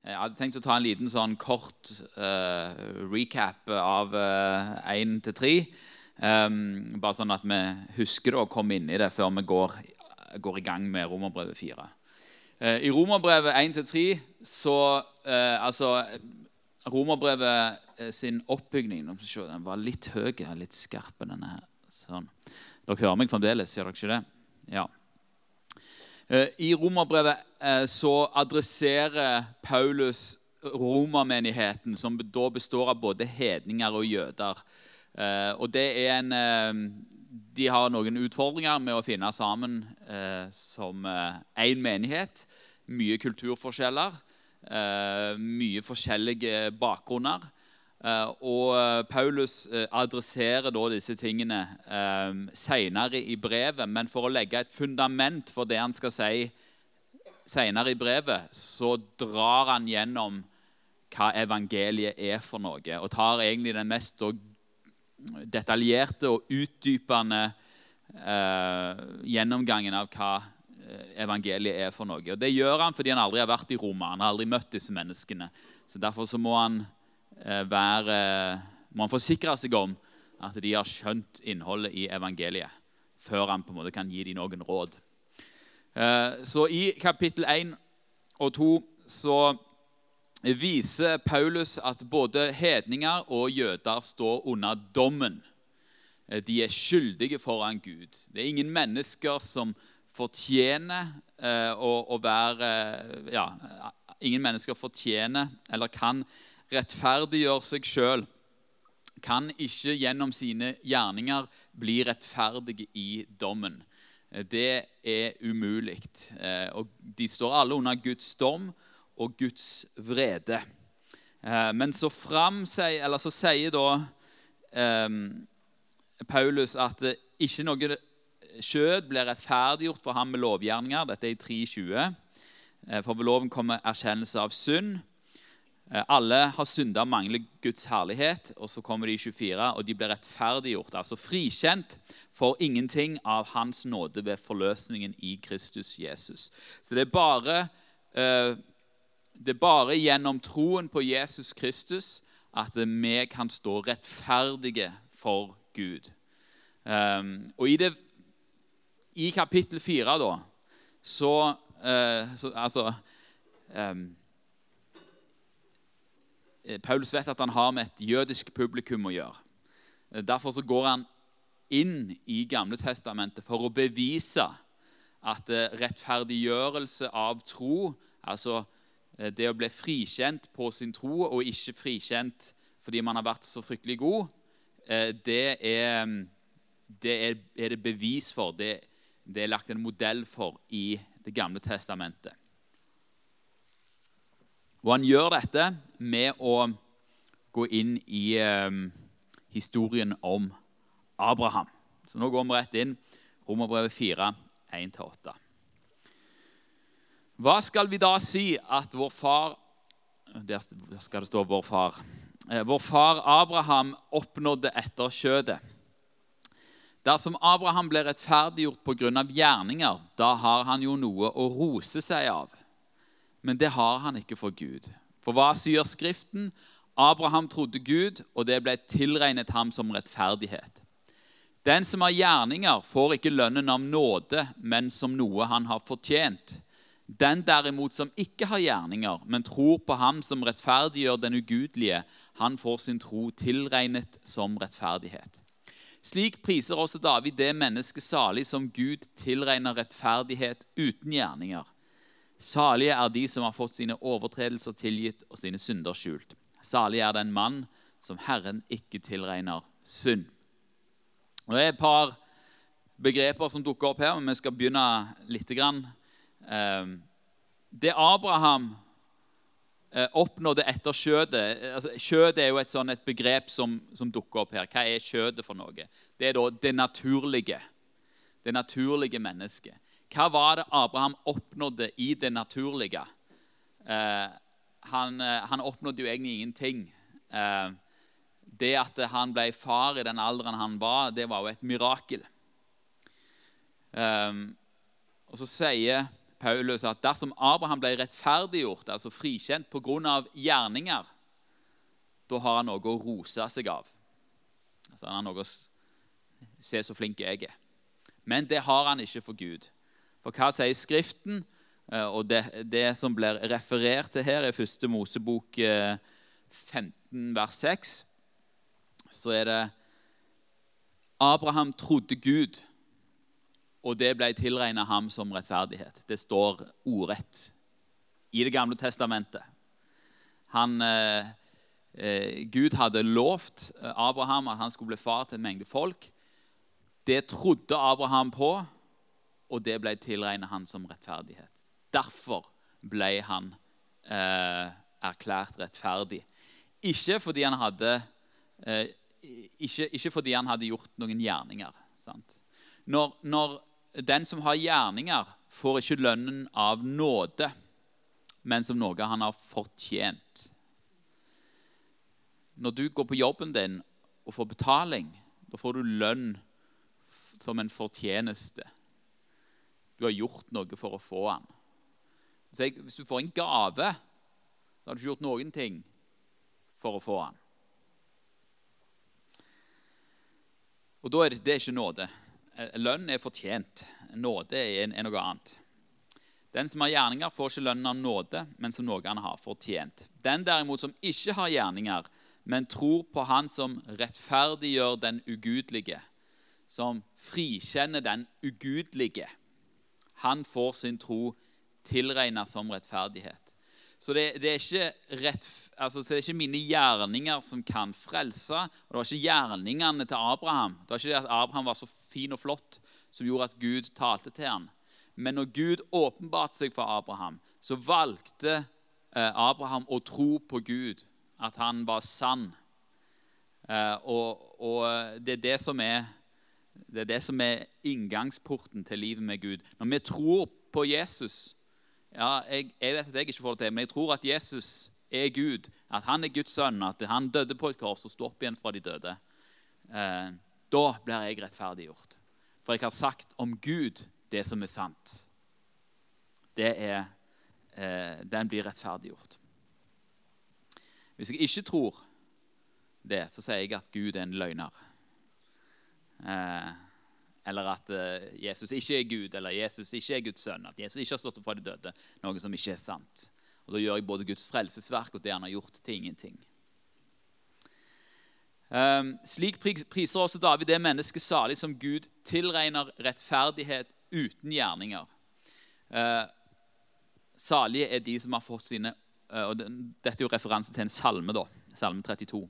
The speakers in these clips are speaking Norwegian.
Jeg hadde tenkt å ta en liten sånn kort uh, recap av én uh, til tre. Um, bare sånn at vi husker det og kommer inn i det før vi går, går i gang med Romerbrevet 4. Uh, I Romerbrevet 1 til 3 så Altså Romerbrevet sin oppbygning Den var litt høy, litt skarp, denne her. Sånn. Dere hører meg fremdeles, gjør dere ikke det? Ja. Eh, I romerbrevet eh, så adresserer Paulus romermenigheten, som da består av både hedninger og jøder. Eh, og det er en De har noen utfordringer med å finne sammen som én menighet. Mye kulturforskjeller, mye forskjellige bakgrunner. Eh, og eh, Paulus eh, adresserer da disse tingene senere i brevet. Men for å legge et fundament for det han skal si senere i brevet, så drar han gjennom hva evangeliet er for noe. Og tar egentlig den mest detaljerte og utdypende gjennomgangen av hva evangeliet er for noe. Og Det gjør han fordi han aldri har vært i Roma. Han har aldri møtt disse menneskene. Så Derfor så må han være, Man forsikre seg om at de har skjønt innholdet i evangeliet, før han på en måte kan gi dem noen råd. Eh, så I kapittel 1 og 2 så viser Paulus at både hedninger og jøder står under dommen. Eh, de er skyldige foran Gud. Det er ingen mennesker som fortjener å være ja, Ingen mennesker fortjener eller kan rettferdiggjør seg sjøl, kan ikke gjennom sine gjerninger bli rettferdige i dommen. Det er umulig. Eh, de står alle under Guds dom og Guds vrede. Eh, men så, fram, så sier da eh, Paulus at ikke noe skjød blir rettferdiggjort for ham med lovgjerninger. Dette er i 3.20. For ved loven kommer erkjennelse av synd. Eh, alle har synda og mangler Guds herlighet. Og så kommer de i 24, og de blir rettferdiggjort, altså frikjent for ingenting av Hans nåde ved forløsningen i Kristus Jesus. Så det er bare, eh, det er bare gjennom troen på Jesus Kristus at vi kan stå rettferdige for Gud. Um, og i, det, i kapittel 4, da, så, uh, så Altså um, Eh, Paulus vet at han har med et jødisk publikum å gjøre. Eh, derfor så går han inn i Gamle Testamentet for å bevise at eh, rettferdiggjørelse av tro, altså det å bli frikjent på sin tro og ikke frikjent fordi man har vært så fryktelig god, det er det, er, er det bevis for. Det, det er lagt en modell for i Det gamle testamentet. Og han gjør dette med å gå inn i eh, historien om Abraham. Så nå går vi rett inn. Romerbrevet 4, 1-8. Hva skal vi da si at vår far Der skal det stå 'vår far'. Eh, vår far Abraham oppnådde etter kjødet. Dersom Abraham ble rettferdiggjort pga. gjerninger, da har han jo noe å rose seg av. Men det har han ikke for Gud. For hva sier Skriften? Abraham trodde Gud, og det ble tilregnet ham som rettferdighet. Den som har gjerninger, får ikke lønnen av nåde, men som noe han har fortjent. Den derimot som ikke har gjerninger, men tror på ham som rettferdiggjør den ugudelige, han får sin tro tilregnet som rettferdighet. Slik priser også David det mennesket salig som Gud tilregner rettferdighet uten gjerninger. Salige er de som har fått sine overtredelser tilgitt og sine synder skjult. Salig er den mann som Herren ikke tilregner synd. Og Det er et par begreper som dukker opp her, men vi skal begynne litt. grann. det Abraham eh, oppnådde etter skjødet altså Skjødet er jo et, sånn, et begrep som, som, dukker opp her. Hva er skjødet for noe? Det er da det naturlige. Det naturlige mennesket. Hva var det Abraham oppnådde i det naturlige? Eh, han, eh, han, oppnådde jo egentlig ingenting. Eh, det at han ble far i den alderen han var, det var jo et mirakel. Eh, og så sier Paulus at dersom Abraham ble rettferdiggjort, altså frikjent pga. gjerninger, da har han noe å rose seg av. Altså, han har noe å se så flink jeg er. Men det har han ikke for Gud. For hva sier Skriften? Eh, og det, det som blir referert til her, er første Mosebok 15, eh, vers 6. Så er det Abraham trodde Gud, og det ble tilregnet ham som rettferdighet. Det står ordrett i Det gamle testamentet. Han, eh, eh, Gud hadde lovt Abraham at han skulle bli far til en mengde folk. Det trodde Abraham på, og det ble tilregnet han som rettferdighet. Derfor ble han eh, erklært rettferdig. Ikke fordi han hadde, eh, ikke, ikke fordi han hadde gjort noen gjerninger. Når, når, den som har gjerninger, får ikke lønnen av nåde, men som noe han har fortjent. Når du går på jobben din og får betaling, da får du lønn som en fortjeneste. Du har gjort noe for å få den. Hvis du får en gave, så har du ikke gjort noen ting for å få den. Og da er det, det er ikke nåde. Lønn er fortjent. Nåde er, er noe annet. Den som har gjerninger, får ikke lønnen av nåde, men som noe han har fortjent. Den derimot som ikke har gjerninger, men tror på Han som rettferdiggjør den ugudelige, som frikjenner den ugudelige. Han får sin tro tilregna som rettferdighet. Så det, det, er rett, altså, det, er ikke mine gjerninger som kan frelse. og Det var ikke gjerningene til Abraham Det var ikke det at Abraham var så fin og flott som gjorde at Gud talte til ham. Men når Gud åpenbarte seg for Abraham, så valgte eh, Abraham å tro på Gud, at han var sann. Eh, og, og det er det som er det er det som er inngangsporten til livet med Gud. Når vi tror på Jesus ja, jeg, jeg, vet at jeg ikke får det til, men jeg tror at Jesus er Gud. At han er Guds sønn, at han døde på et kors og sto opp igjen fra de døde. Eh, da blir jeg rettferdiggjort. For jeg har sagt om Gud det som er sant. Det er, eh, Den blir rettferdiggjort. Hvis jeg ikke tror det, så sier jeg at Gud er en løgner. Eh, eller at eh, Jesus ikke er Gud, eller Jesus ikke er Guds sønn. At Jesus ikke har stått opp fra de døde. Noe som ikke er sant. Og Da gjør jeg både Guds frelsesverk og det han har gjort, til ingenting. Um, slik priser også David det mennesket salig som Gud tilregner rettferdighet uten gjerninger. Uh, salige er de som har fått sine og Dette er jo referanse til en salme, da, salme 32.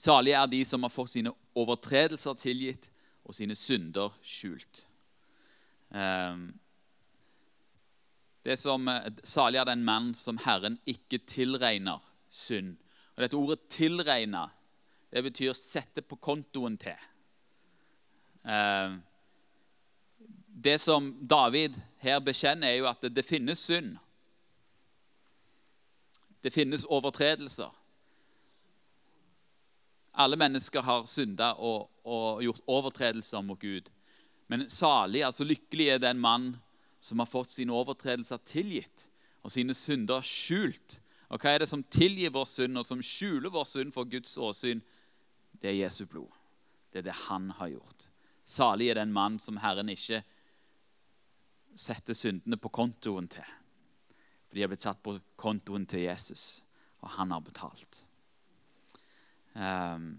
Salige er de som har fått sine overtredelser tilgitt og sine synder skjult. Ehm, det som, eh, Salig er den mann som Herren ikke tilregner synd. Og Dette ordet 'tilregne' det betyr 'sette på kontoen til'. Ehm, det som David her bekjenner, er jo at det, finnes synd. Det finnes overtredelser. Alle mennesker har synda og, og, gjort overtredelser mot Gud. Men salig, altså lykkelig, er den mann som har fått sine overtredelser tilgitt og sine synder skjult. Og hva er det som tilgir vår synd, og som skjuler vår synd for Guds åsyn? Det er Jesu blod. Det er det han har gjort. Salig er den mann som Herren ikke setter syndene på kontoen til. For de har blitt satt på kontoen til Jesus, og han har betalt. Um,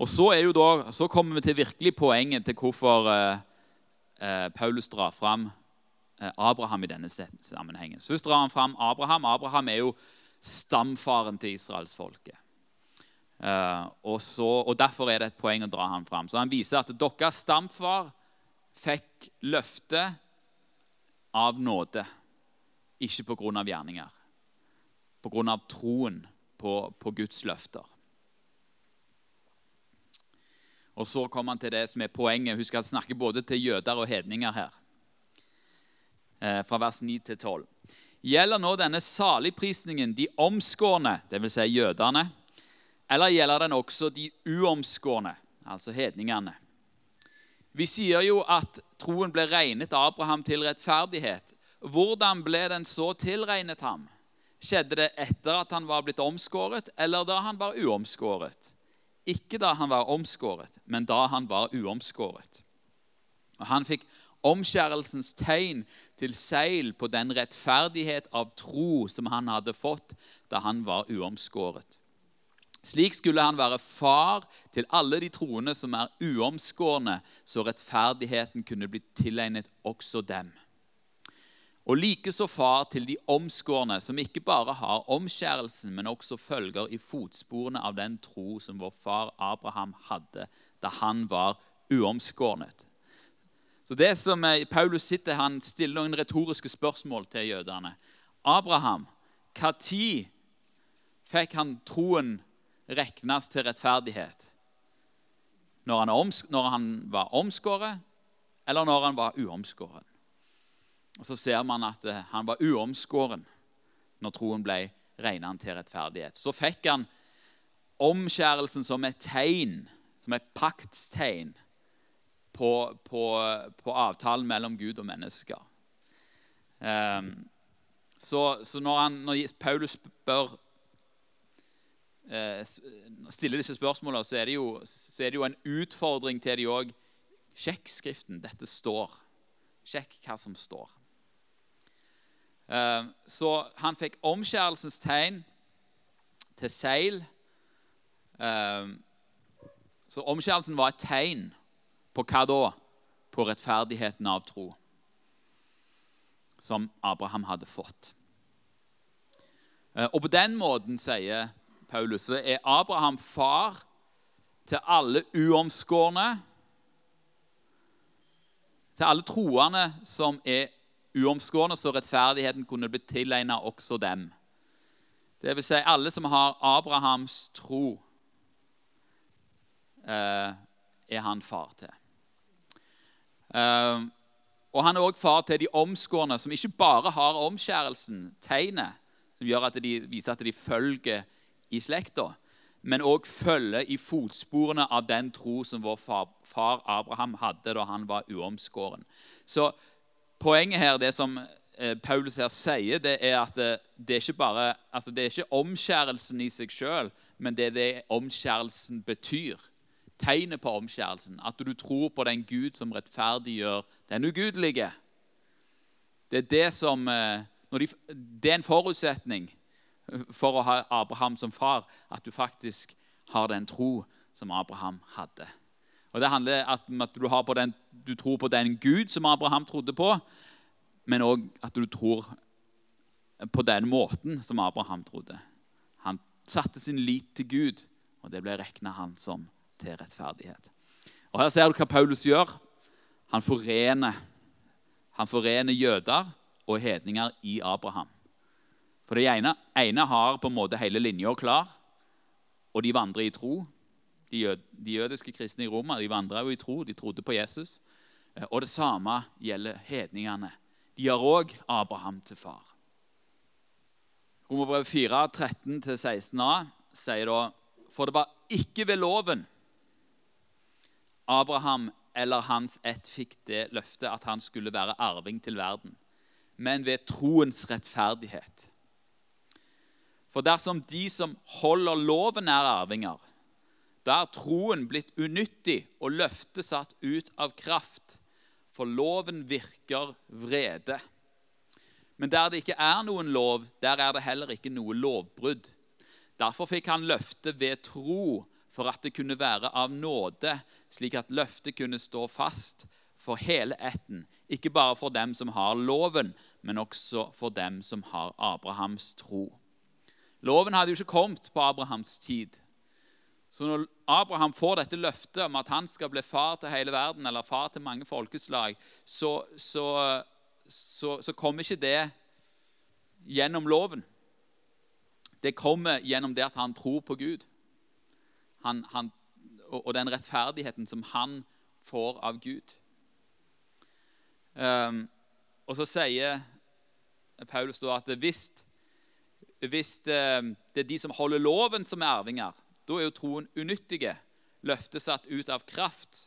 og så, da, så, kommer vi til virkelig poenget til hvorfor uh, uh, Paulus drar fram uh, Abraham i denne sammenhengen. Så drar han fram Abraham. Abraham er jo stamfaren til israelsfolket. Og, og Derfor er det et poeng å dra ham fram. Så Han viser at deres stamfar fikk løfte av nåde, ikke pga. gjerninger. Pga. troen på, på Guds løfter. Og så kommer han til det som er poenget. Husk at han snakker både til jøder og hedninger her. Eh, fra vers 9 til 12. Gjelder nå denne saligprisningen de omskårne, dvs. Si jødene, eller gjelder den også de uomskårne, altså hedningene? Vi sier jo at troen ble regnet Abraham til rettferdighet. Hvordan ble den så tilregnet ham? Skjedde det etter at han var blitt omskåret, eller da han var uomskåret? Ikke da han var omskåret, men da han var uomskåret. Og Han fikk omskjærelsens tegn til seil på den rettferdighet av tro som han hadde fått da han var uomskåret. Slik skulle han være far til alle de troende som er uomskårne, så rettferdigheten kunne bli tilegnet også dem. Og likeså far til de omskårne, som ikke bare har omskjærelsen, men også følger i fotsporene av den tro som vår far Abraham hadde da han var uomskårnet. Så det som eh, Paulus sitter, Han stiller noen retoriske spørsmål til jødene. Abraham, når fikk han troen regnes til rettferdighet? Når han, når han var omskåret, eller når han var uomskåren? Og Så ser man at eh, han var uomskåren når troen ble regnet til rettferdighet. Så fikk han omskjærelsen som et tegn, som et paktstegn på, på, på avtalen mellom Gud og mennesker. Um, så, så når, han, når, Paulus spør, eh, stiller disse spørsmålene, så er, det jo, er det jo en utfordring til de òg. Sjekk Skriften. Dette står. Sjekk hva som står. Eh, så han fikk omskjærelsens tegn til seil. Eh, så omskjærelsen var et tegn på hva da? På rettferdigheten av tro som Abraham hadde fått. Eh, og på den måten, sier Paulus, så er Abraham far til alle uomskårne. Til alle troende som er uomskårne, så rettferdigheten kunne blitt tilegnet også dem. Det vil si alle som har Abrahams tro, eh, er han far til. Eh, og han er òg far til de omskårne, som ikke bare har omskjærelsen, tegnet, som gjør at de viser at de følger i slekta, men òg følger i fotsporene av den tro som vår far, far Abraham hadde da han var uomskåren. Så poenget her, det som eh, Paulus her sier, det er at det, det, er ikke bare, altså det er ikke omskjærelsen i seg sjøl, men det er det omskjærelsen betyr tegnet på omskjærelsen. At du tror på den Gud som rettferdiggjør den ugudelige. Det er, det, som, eh, de, det er en forutsetning for å ha Abraham som far, at du faktisk har den tro som Abraham hadde. Og Det handler om at du, den, du tror på den Gud som Abraham trodde på, men òg at du tror på den måten som Abraham trodde. Han satte sin lit til Gud, og det ble regna han som til rettferdighet. Og Her ser du hva Paulus gjør. Han forener, han forener jøder og hedninger i Abraham. For Det ene, ene har på en måte hele linja klar, og de vandrer i tro. De, jød, de jødiske kristne i Roma de vandra jo i tro. De trodde på Jesus. Eh, og det samme gjelder hedningene. De har òg Abraham til far. Romerbrev 4, 13-16a sier da For det var ikke ved loven Abraham eller hans ett fikk det løftet at han skulle være arving til verden, men ved troens rettferdighet. For dersom de som holder loven, er arvinger, da er troen blitt unyttig og løftet satt ut av kraft, for loven virker vrede. Men der det ikke er noen lov, der er det heller ikke noe lovbrudd. Derfor fikk han løftet ved tro for at det kunne være av nåde, slik at løftet kunne stå fast for hele ætten, ikke bare for dem som har loven, men også for dem som har Abrahams tro. Loven hadde jo ikke kommet på Abrahams tid. Så når Abraham får dette løftet om at han skal bli far til hele verden, eller far til mange folkeslag, så, så, så, så kommer ikke det gjennom loven. Det kommer gjennom det at han tror på Gud han, han, og, den rettferdigheten som han får av Gud. Um, og så sier Paulus da at hvis, hvis um, det er de som holder loven, som er arvinger, da er jo troen unyttige, løftet satt ut av kraft.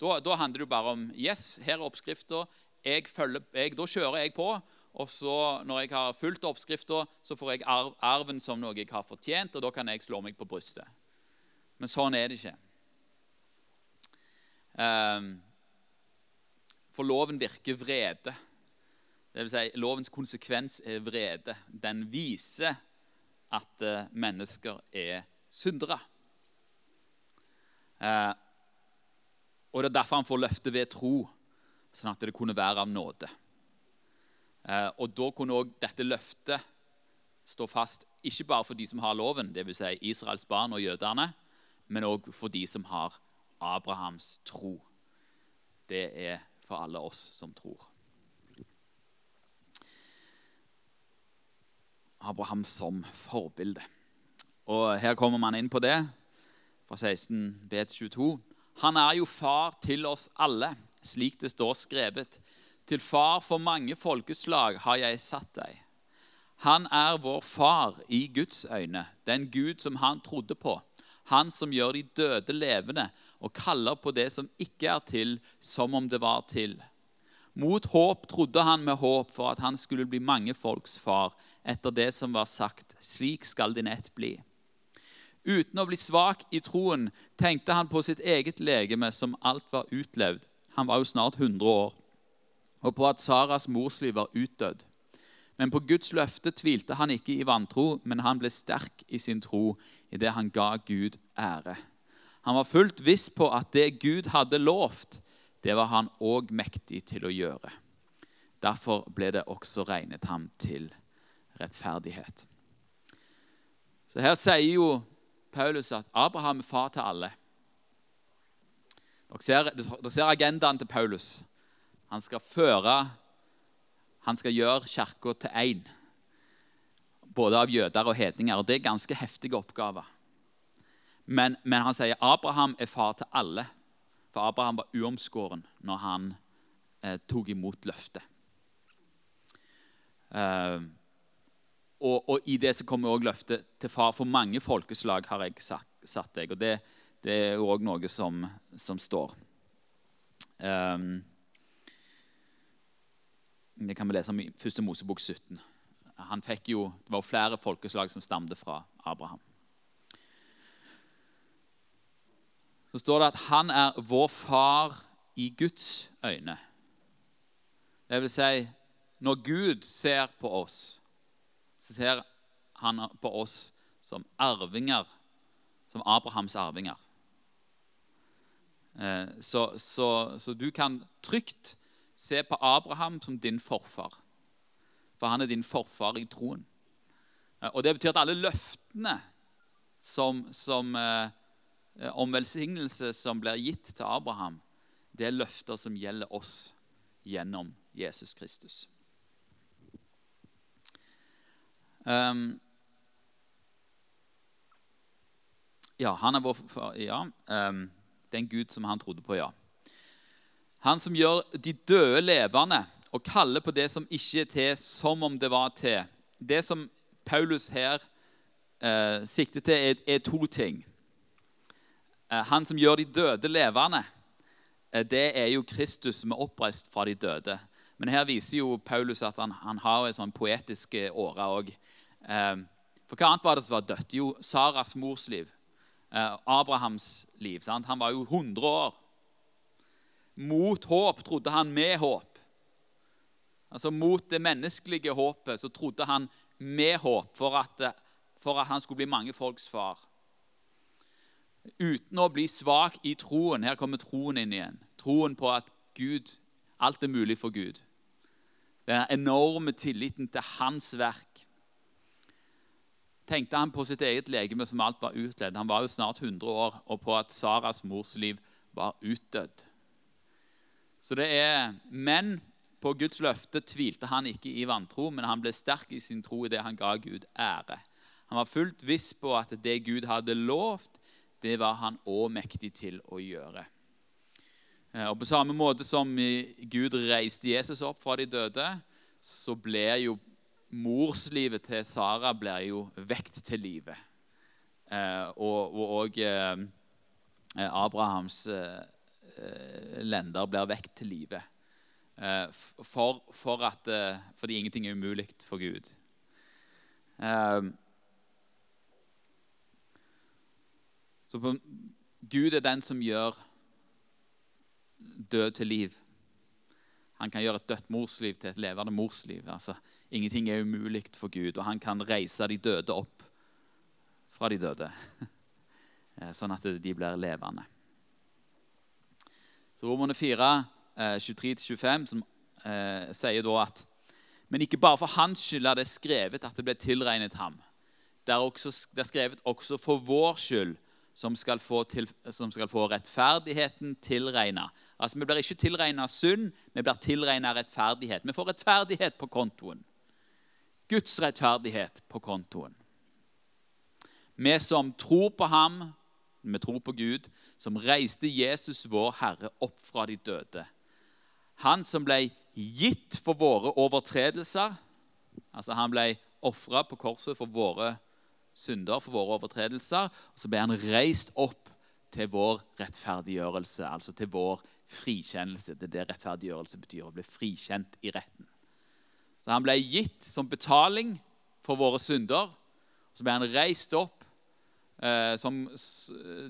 Da, da handler det jo bare om Yes, her er oppskrifta. Da kjører jeg på. Og så, når jeg har fulgt oppskrifta, så får jeg arv, arven som noe jeg har fortjent, og da kan jeg slå meg på brystet. Men sånn er det ikke. Um, for loven virker vrede. Det vil si, lovens konsekvens er vrede. Den viser at uh, mennesker er syndere. Eh, og Det er derfor han får løftet ved tro, sånn at det kunne være av nåde. Eh, og Da kunne òg dette løftet stå fast, ikke bare for de som har loven, dvs. Si Israels barn og jødene, men òg for de som har Abrahams tro. Det er for alle oss som tror. Abraham som forbilde. Og Her kommer man inn på det, fra 16b til 22. Han er jo far til oss alle, slik det står skrevet. Til far for mange folkeslag har jeg satt deg. Han er vår far i Guds øyne, den Gud som han trodde på. Han som gjør de døde levende og kaller på det som ikke er til, som om det var til. Mot håp trodde han med håp for at han skulle bli mange folks far, etter det som var sagt, slik skal din ett bli. Uten å bli svak i troen tenkte han på sitt eget legeme som alt var utlevd. Han var jo snart 100 år. Og på at Saras morsliv var utdødd. Men på Guds løfte tvilte han ikke i vantro, men han ble sterk i sin tro idet han ga Gud ære. Han var fullt viss på at det Gud hadde lovt, det var han òg mektig til å gjøre. Derfor ble det også regnet ham til rettferdighet. Så Her sier jo Paulus at Abraham er far til alle. Dere ser, dere ser agendaen til Paulus. Han skal føre Han skal gjøre kirka til én. Både av jøder og hedninger. og Det er ganske heftige oppgaver. Men, men han sier Abraham er far til alle. For Abraham var uomskåren når han eh, tok imot løftet. Eh, og, og, i det så kommer også løftet til far for mange folkeslag har jeg satt, deg. Og det, det er òg noe som, som står. Um, det kan vi lese om i 1. Mosebok 17. Han fikk jo, Det var flere folkeslag som stamte fra Abraham. så står det at han er vår far i Guds øyne. Det vil si, når Gud ser på oss, så ser han på oss som arvinger, som Abrahams arvinger. Eh, så, så, så du kan trygt se på Abraham som din forfar. For han er din forfar i troen. Eh, og Det betyr at alle løftene som, som eh, om velsignelse som blir gitt til Abraham, det er løfter som gjelder oss gjennom Jesus Kristus. Um, ja, han er vår far. Ja. Um, det er en Gud som han trodde på, ja. Han som gjør de døde levende og kaller på det som ikke er til, som om det var til. Det som Paulus her uh, sikter til, er, er to ting. Eh, han som gjør de døde levende, eh, det er jo Kristus som er oppreist fra de døde. Men her viser jo Paulus at han, han har en sånn poetisk eh, åre òg. For hva annet var det som var dødt? Jo, Saras mors liv. Abrahams liv. Sant? Han var jo 100 år. Mot håp trodde han med håp. Altså Mot det menneskelige håpet så trodde han med håp for at, for at han skulle bli mange folks far uten å bli svak i troen. Her kommer troen inn igjen. Troen på at Gud, alt er mulig for Gud. Den enorme tilliten til hans verk. Tenkte han på sitt eget legeme som alt var utledd. Han var jo snart 100 år, og på at Saras mors liv var utdødd. Så det er Men på Guds løfte tvilte han ikke i vantro, men han ble sterk i sin tro i det han ga Gud ære. Han var fullt viss på at det Gud hadde lovt, det var han òg mektig til å gjøre. Eh, og På samme måte som Gud reiste Jesus opp fra de døde, så ble jo morslivet til Sara blir jo vekt til live. Eh, og, og eh, Abrahams eh, lender blir vekt til live. Eh, for, for at, eh, fordi ingenting er umulig for Gud. Eh, så på, Gud er den som gjør død til liv. Han kan gjøre et dødt morsliv til et levende morsliv. Altså, ingenting er umulig for Gud, og han kan reise de døde opp fra de døde, eh, sånn at de blir levende. Så Romerne 4, 23-25, som eh, sier da at Men ikke bare for hans skyld er det skrevet at det ble tilregnet ham. Det er, også, det er skrevet også for vår skyld, som skal få, til, som skal få rettferdigheten tilregna. Altså, vi blir ikke tilregna synd, vi blir tilregna rettferdighet. Vi får rettferdighet på kontoen. Guds rettferdighet på kontoen. Vi som tror på ham, vi tror på Gud, som reiste Jesus, vår Herre, opp fra de døde. Han som ble gitt for våre overtredelser. Altså Han ble ofra på korset for våre synder, for våre overtredelser. Og så ble han reist opp til vår rettferdiggjørelse, altså til vår frikjennelse. Det er det rettferdiggjørelse betyr, å bli frikjent i retten. Så Han ble gitt som betaling for våre synder. Så ble han reist opp Eh, som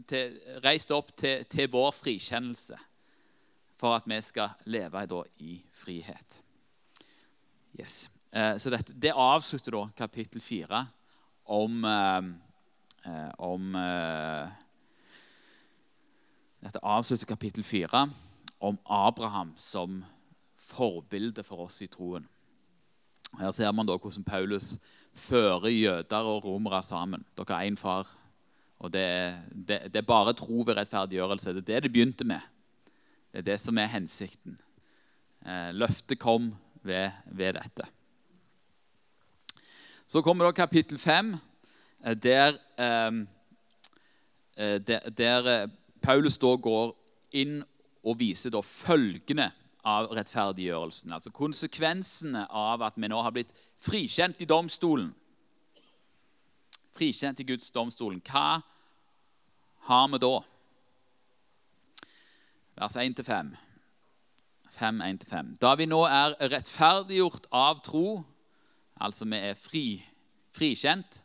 til, reist opp til, til, vår frikjennelse for at vi skal leve da, i frihet. Yes. Eh, så dette, Det avslutter da kapittel fire om, eh, om Dette avslutter kapittel fire om Abraham som forbilde for oss i troen. Her ser man da hvordan Paulus fører jøder og romere sammen. Dere har én far og det, det, det, er bare tro ved rettferdiggjørelse. Det er det det begynte med. Det er det som er hensikten. Eh, løftet kom ved, ved, dette. Så kommer da kapittel fem, eh, der, eh, der, der eh, Paulus da går inn og viser da følgene av rettferdiggjørelsen. Altså konsekvensene av at vi nå har blitt frikjent i domstolen. Frikjent i Guds domstolen. Hva har vi da? Vers 1-5. 5-1-5. Da vi nå er rettferdiggjort av tro, altså vi er fri, frikjent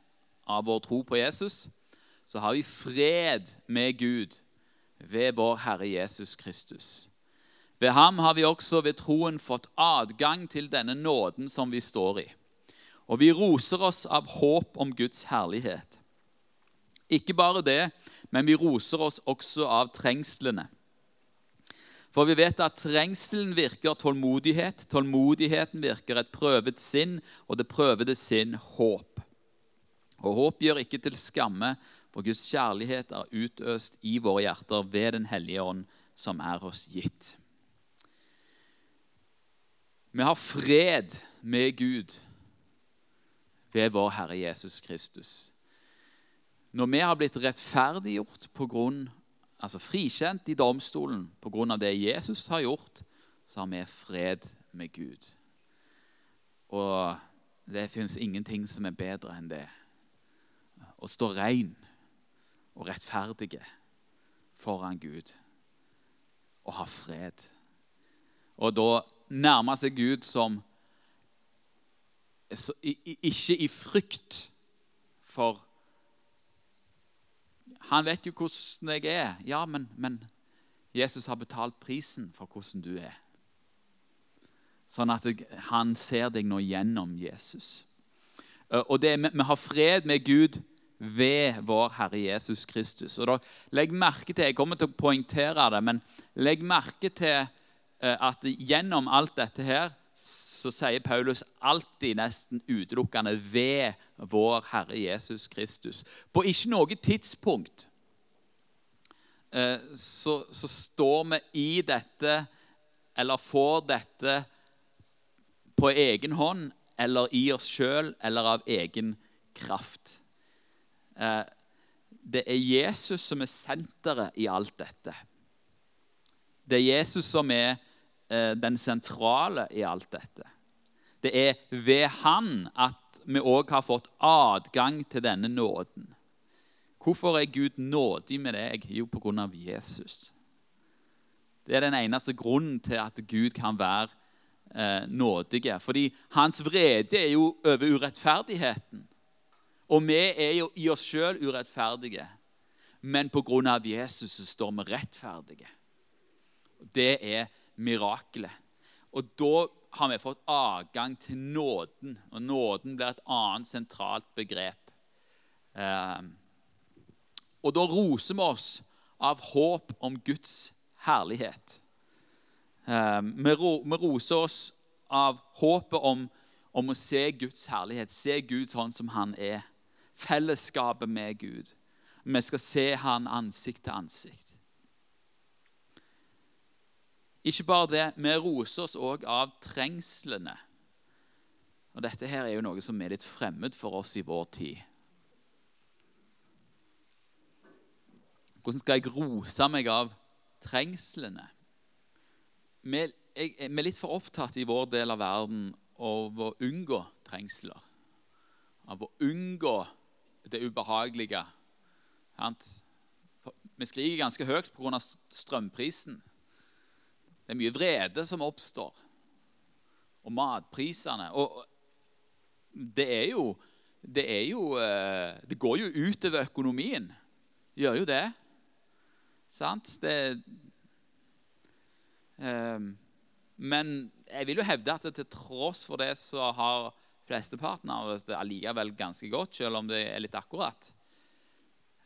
av vår tro på Jesus, så har vi fred med Gud ved vår Herre Jesus Kristus. Ved ham har vi også ved troen fått adgang til denne nåden som vi står i. Og vi roser oss av håp om Guds herlighet. Ikke bare det, men vi roser oss også av trengslene. For vi vet at trengselen virker tålmodighet, tålmodigheten virker et prøvet sinn, og det prøvede sinn håp. Og håp gjør ikke til skamme, for Guds kjærlighet er utøst i våre hjerter ved Den hellige ånd, som er oss gitt. Vi har fred med Gud ved vår Herre Jesus Kristus. Når vi har blitt rettferdiggjort på grunn, altså frikjent i domstolen pga. det Jesus har gjort, så har vi fred med Gud. Og det fins ingenting som er bedre enn det. Å stå rein og rettferdige foran Gud og ha fred. Og da nærme seg Gud som ikke i frykt for han vet jo hvordan jeg er. Ja, men, men Jesus har betalt prisen for hvordan du er. Sånn at han ser deg nå gjennom Jesus. Eh, og det, Vi har fred med Gud ved vår Herre Jesus Kristus. Og da, Legg merke til, Jeg kommer til å poengtere det, men legg merke til at gjennom alt dette her så sier Paulus alltid nesten utelukkende 'ved vår Herre Jesus Kristus'. På ikke noe tidspunkt eh, så, så står vi i dette, eller får dette, på egen hånd eller i oss sjøl eller av egen kraft. Eh, det er Jesus som er senteret i alt dette. Det er Jesus som er Eh, den sentrale i alt dette. Det er ved Han at vi òg har fått adgang til denne nåden. Hvorfor er Gud nådig med deg? Jo, pga. Jesus. Det er den eneste grunnen til at Gud kan være eh, nådige. Fordi hans vrede er jo over urettferdigheten. Og vi er jo i oss sjøl urettferdige. Men pga. Jesus så står vi rettferdige. Det er mirakelet. Og da har vi fått adgang til nåden. Og nåden blir et annet sentralt begrep. Eh, og da roser vi oss av håp om Guds herlighet. Eh, vi, roser oss av håpet om, om, å se Guds herlighet, se Gud sånn som han er. Fellesskapet med Gud. Vi skal se han ansikt til ansikt. Ikke bare det, vi roser oss òg av trengslene. Og Dette her er jo noe som er litt fremmed for oss i vår tid. Hvordan skal jeg rose meg av trengslene? Vi, er litt for opptatt i vår del av verden av å unngå trengsler. Av å unngå det ubehagelige. Vi skriker ganske høyt pga. strømprisen. Det er mye vrede som oppstår. Og matprisene. Og det er jo Det, er jo, eh, det går jo utover økonomien. Det gjør jo det. Sant? Det um, Men jeg vil jo hevde at til tross for det så har flesteparten av oss det allikevel ganske godt, selv om det er litt akkurat.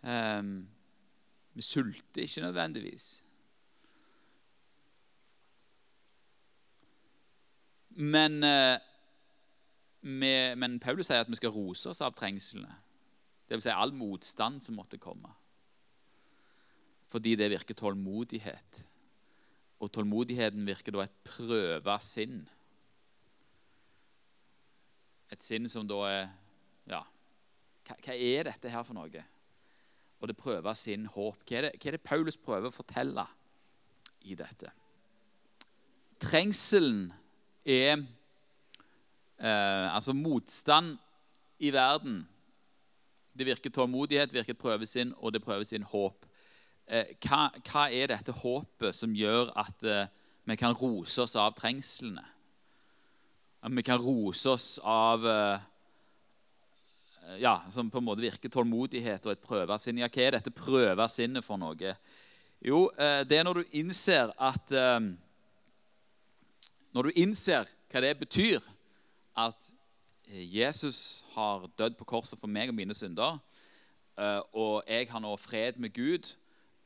Um, vi sulter ikke nødvendigvis. Men, eh, men, Paulus sier at vi skal rose oss av trengslene. Dvs. Si all motstand som måtte komme. Fordi det virker tålmodighet. Og tålmodigheten virker da et prøva sinn. Et sinn som da er Ja, hva er dette her for noe? Og det prøver sin håp. Hva er, det, hva er det Paulus prøver å fortelle i dette? Trengselen er eh, altså motstand i verden. Det virker tålmodighet, det virker prøvesinn, og det prøvesinn håp. Eh, hva, hva, er dette håpet som gjør at eh, vi kan rose oss av trengslene? At vi kan rose oss av eh, ja, Som på en måte virker tålmodighet og et prøvesinn. Ja, hva er dette prøvesinnet for noe? Jo, eh, det er når du innser at eh, når du innser hva det betyr at Jesus har dødd på korset for meg og mine synder, eh, og jeg har nå fred med Gud,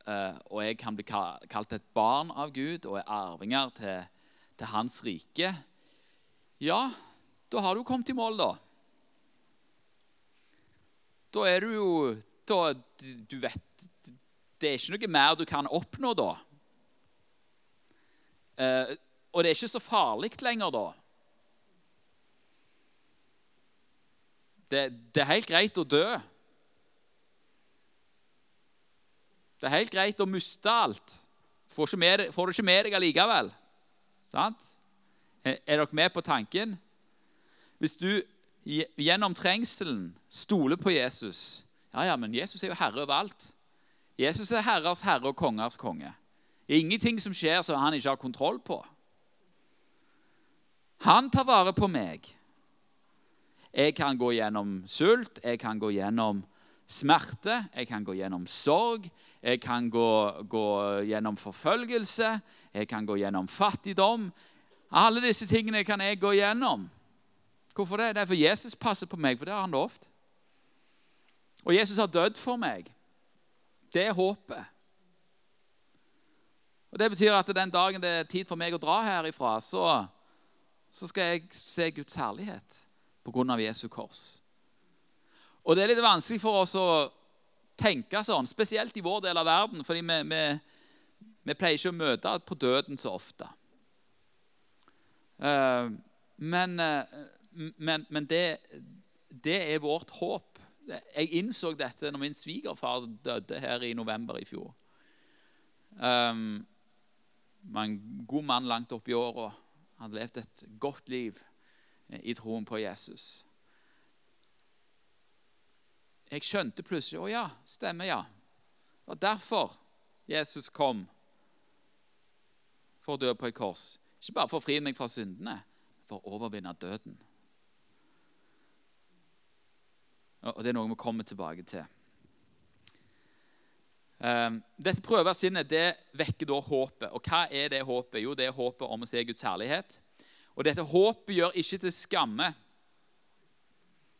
eh, og jeg kan bli kalt et barn av Gud og er arvinger til, til Hans rike Ja, da har du kommet i mål, da. Da er du jo da, Du vet Det er ikke noe mer du kan oppnå da. Og det er ikke så farlig lenger da. Det, det, er helt greit å dø. Det er helt greit å miste alt. Får, med, får du ikke med deg allikevel. Sant? Er dere med på tanken? Hvis du gjennom trengselen stoler på Jesus Ja, ja, men Jesus er jo herre over alt. Jesus er herrers herre og kongers konge. Det er ingenting som skjer som han ikke har kontroll på. Han tar vare på meg. Jeg kan gå gjennom sult, jeg kan gå gjennom smerte, jeg kan gå gjennom sorg, jeg kan gå, gå gjennom forfølgelse, jeg kan gå gjennom fattigdom. Alle disse tingene kan jeg gå gjennom. Hvorfor det? Det er for Jesus passer på meg, for det har han lovt. Og Jesus har dødd for meg. Det er håpet. Og Det betyr at den dagen det er tid for meg å dra herifra, så så skal jeg se Guds herlighet pga. Jesu kors. Og Det er litt vanskelig for oss å tenke sånn, spesielt i vår del av verden, fordi vi, vi, vi pleier ikke å møte på døden så ofte. Uh, men, uh, men, men det, det, er vårt håp. Jeg innså dette når min svigerfar døde her i november i fjor. Um, en god mann langt opp i åra hadde levd et godt liv eh, i troen på Jesus. Jeg skjønte plutselig å ja, stemmer, ja. Og derfor Jesus kom for å dø på et kors. Ikke bare for å fri meg fra syndene, men for å overvinne døden. Og det er noe vi kommer tilbake til. Ehm, dette prøvesinnet det vekker da håpet. Og hva er det håpet? Jo, det er håpet om å se Guds herlighet. Og dette håpet gjør ikke til skamme.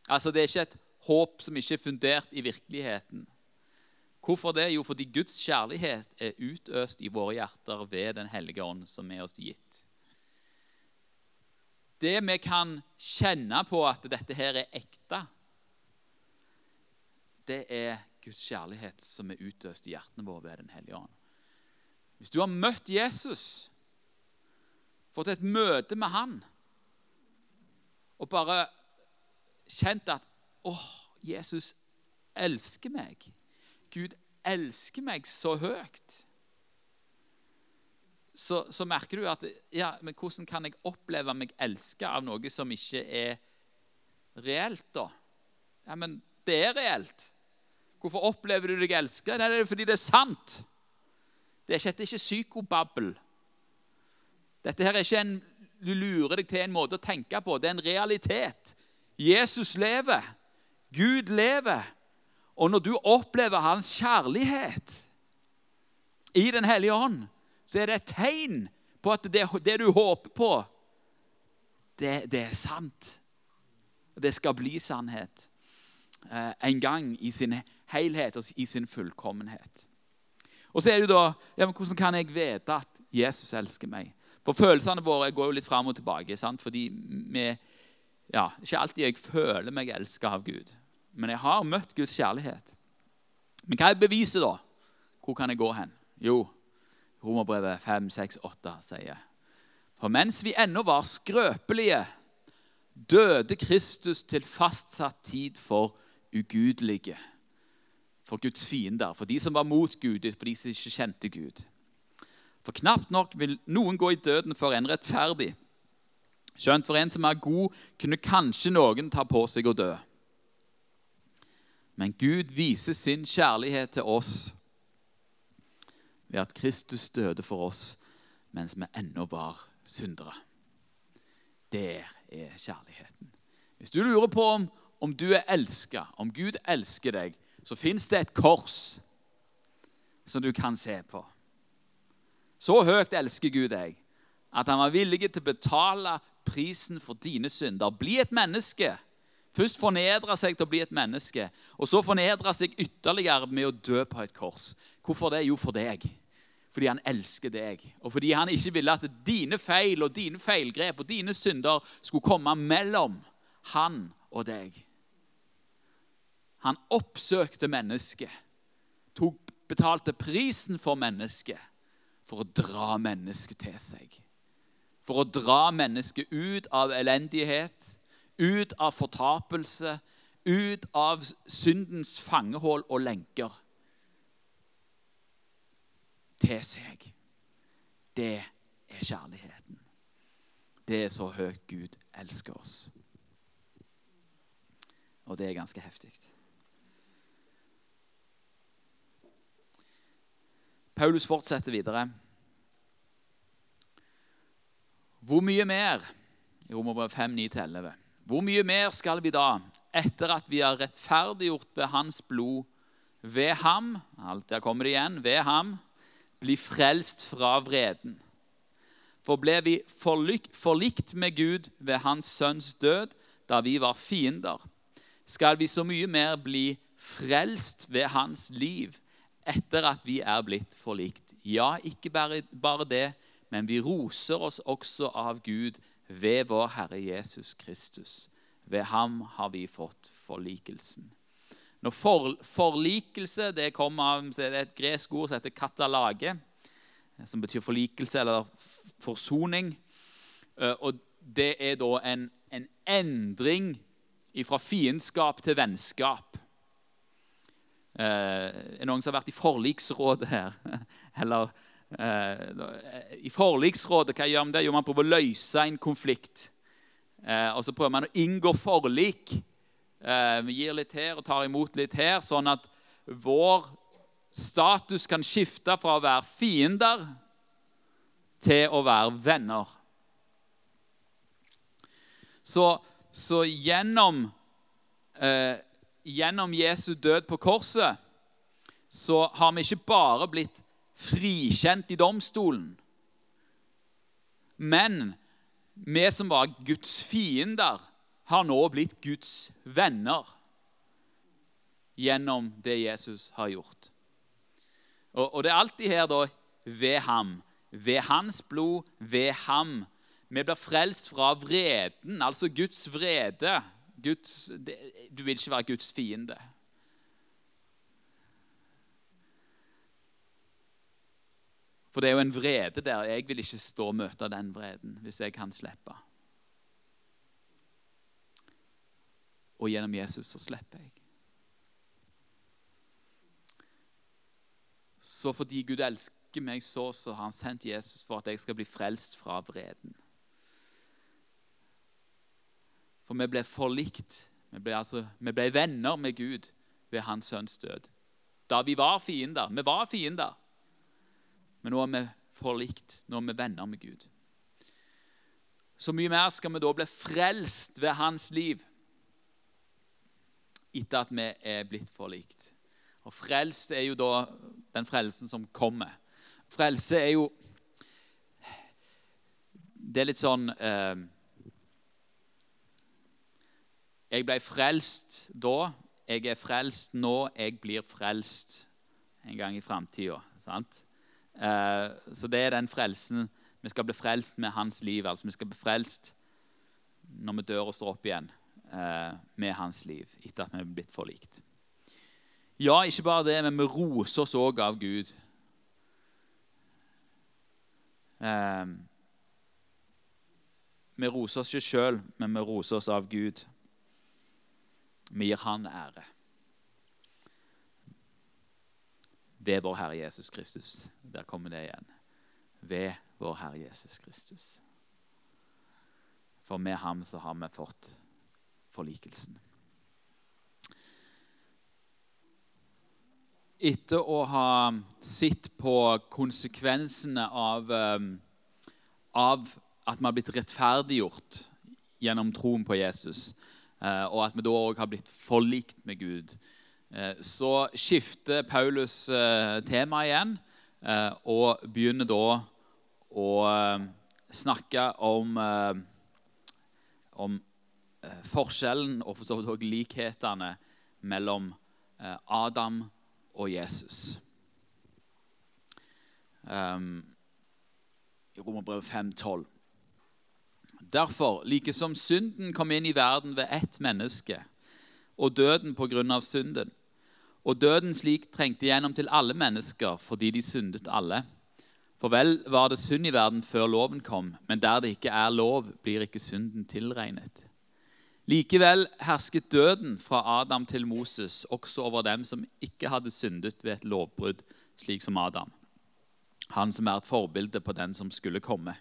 Altså, Det er ikke et håp som ikke er fundert i virkeligheten. Hvorfor det? Jo, fordi Guds kjærlighet er utøst i våre hjerter ved Den hellige ånd, som er oss gitt. Det vi kan kjenne på at dette her er ekte, det er Guds kjærlighet som er utøst i hjertene våre ved Den hellige ånd. Hvis du har møtt Jesus, fått et møte med han, og bare kjent at åh, Jesus elsker meg. Gud elsker meg så høyt. Så, så merker du at ja, men hvordan kan jeg oppleve meg elska av noe som ikke er reelt, da? Ja, men det er reelt. Hvorfor opplever du deg elsket? Det er fordi det er sant. Det er ikke, det er ikke psykobabbel. Dette her er ikke en du lurer deg til en måte å tenke på. Det er en realitet. Jesus lever. Gud lever. Og når du opplever hans kjærlighet i Den hellige ånd, så er det et tegn på at det, det du håper på, det, det er sant. Det skal bli sannhet eh, en gang i sin helhet og i sin fullkommenhet. Og så er det da ja, men Hvordan kan jeg vite at Jesus elsker meg? For følelsene våre går jo litt fram og tilbake. Sant? Fordi vi, ja, Ikke alltid jeg føler meg elsket av Gud. Men jeg har møtt Guds kjærlighet. Men hva er beviset, da? Hvor kan jeg gå hen? Jo, Romerbrevet 5, 6, 8 sier For mens vi ennå var skrøpelige, døde Kristus til fastsatt tid for ugudelige for Guds fiender, for de som var mot Gud, for de som ikke kjente Gud. For knapt nok vil noen gå i døden for en rettferdig. Skjønt for en som er god, kunne kanskje noen ta på seg å dø. Men Gud viser sin kjærlighet til oss ved at Kristus døde for oss mens vi ennå var syndere. Der er kjærligheten. Hvis du lurer på om, om du er elska, om Gud elsker deg, så fins det et kors som du kan se på. Så høyt elsker Gud deg at han var villig til å betale prisen for dine synder. Bli et menneske. Først fornedre seg til å bli et menneske, og så fornedre seg ytterligere med å dø på et kors. Hvorfor det? Jo, for deg. Fordi han elsker deg, og fordi han ikke ville at dine feil og dine feilgrep og dine synder skulle komme mellom han og deg. Han oppsøkte mennesket, betalte prisen for mennesket for å dra mennesket til seg. For å dra mennesket ut av elendighet, ut av fortapelse, ut av syndens fangehull og lenker. Til seg. Det er kjærligheten. Det er så høyt Gud elsker oss. Og det er ganske heftig. Paulus fortsetter videre. Hvor mye mer i Romerbrev 5, 9-11. Hvor mye mer skal vi da, etter at vi har rettferdiggjort ved hans blod, ved ham alt Der kommer det igjen. Ved ham bli frelst fra vreden. For ble vi forlikt, med Gud ved hans sønns død, da vi var fiender, skal vi så mye mer bli frelst ved hans liv etter at vi er blitt forlikt. Ja, ikke bare, det, men vi roser oss også av Gud ved vår Herre Jesus Kristus. Ved ham har vi fått forlikelsen. Når for, Forlikelse det kommer av det er et gresk ord som heter katalage, som betyr forlikelse eller forsoning. Eh, og det er da en, en endring fra fiendskap til vennskap. Eh, er det noen som har vært i forliksrådet her? Eller eh, I forliksrådet, hva gjør man det? Jo, man prøver å løse en konflikt. Eh, og så prøver man å inngå forlik. Vi gir litt her og tar imot litt her, sånn at vår status kan skifte fra å være fiender til å være venner. Så, så gjennom, eh, gjennom Jesu død på korset så har vi ikke bare blitt frikjent i domstolen, men vi som var Guds fiender, har nå blitt Guds venner gjennom det Jesus har gjort. Og, og det er alltid her da ved ham. Ved hans blod, ved ham. Vi blir frelst fra vreden, altså Guds vrede. Guds, du vil ikke være Guds fiende. For det er jo en vrede der. Jeg vil ikke stå og møte den vreden hvis jeg kan slippe. Og gjennom Jesus så slipper jeg. Så fordi Gud elsker meg så, så har han sendt Jesus for at jeg skal bli frelst fra vreden. For vi ble forlikt. Vi ble, altså, vi ble venner med Gud ved hans sønns død. Da vi var fiender. Vi var fiender. Men nå er vi forlikt. Nå er vi venner med Gud. Så mye mer skal vi da bli frelst ved hans liv etter at vi er blitt forlikt. Og frelst er jo da den frelsen som kommer. Frelse er jo Det er litt sånn eh, Jeg ble frelst da. Jeg er frelst nå. Jeg blir frelst en gang i framtida. Eh, så det er den frelsen Vi skal bli frelst med hans liv. altså Vi skal bli frelst når vi dør og står opp igjen eh, med hans liv etter at vi er blitt forlikt. Ja, ikke bare det, men vi roser oss òg av Gud. Eh, vi roser oss ikke sjøl, men vi roser oss av Gud. Vi gir Han ære. Ved vår Herre Jesus Kristus. Der kommer det igjen. Ved vår Herre Jesus Kristus. For med ham så har vi fått forlikelsen. Etter å ha sett på konsekvensene av, eh, av at vi har blitt rettferdiggjort gjennom troen på Jesus, og at vi da òg har blitt forlikt med Gud, eh, så skifter Paulus tema igjen og begynner da å snakke om, om Eh, forskjellen og for også likhetene mellom eh, Adam og Jesus. I Romerbrevet 5,12. Derfor, like som synden kom inn i verden ved ett menneske, og døden på grunn av synden, og døden slik trengte gjennom til alle mennesker fordi de syndet alle. For vel var det synd i verden før loven kom, men der det ikke er lov, blir ikke synden tilregnet. Likevel hersket døden fra Adam til Moses også over dem som ikke hadde syndet ved et lovbrudd, slik som Adam. Han som er et forbilde på den som skulle komme.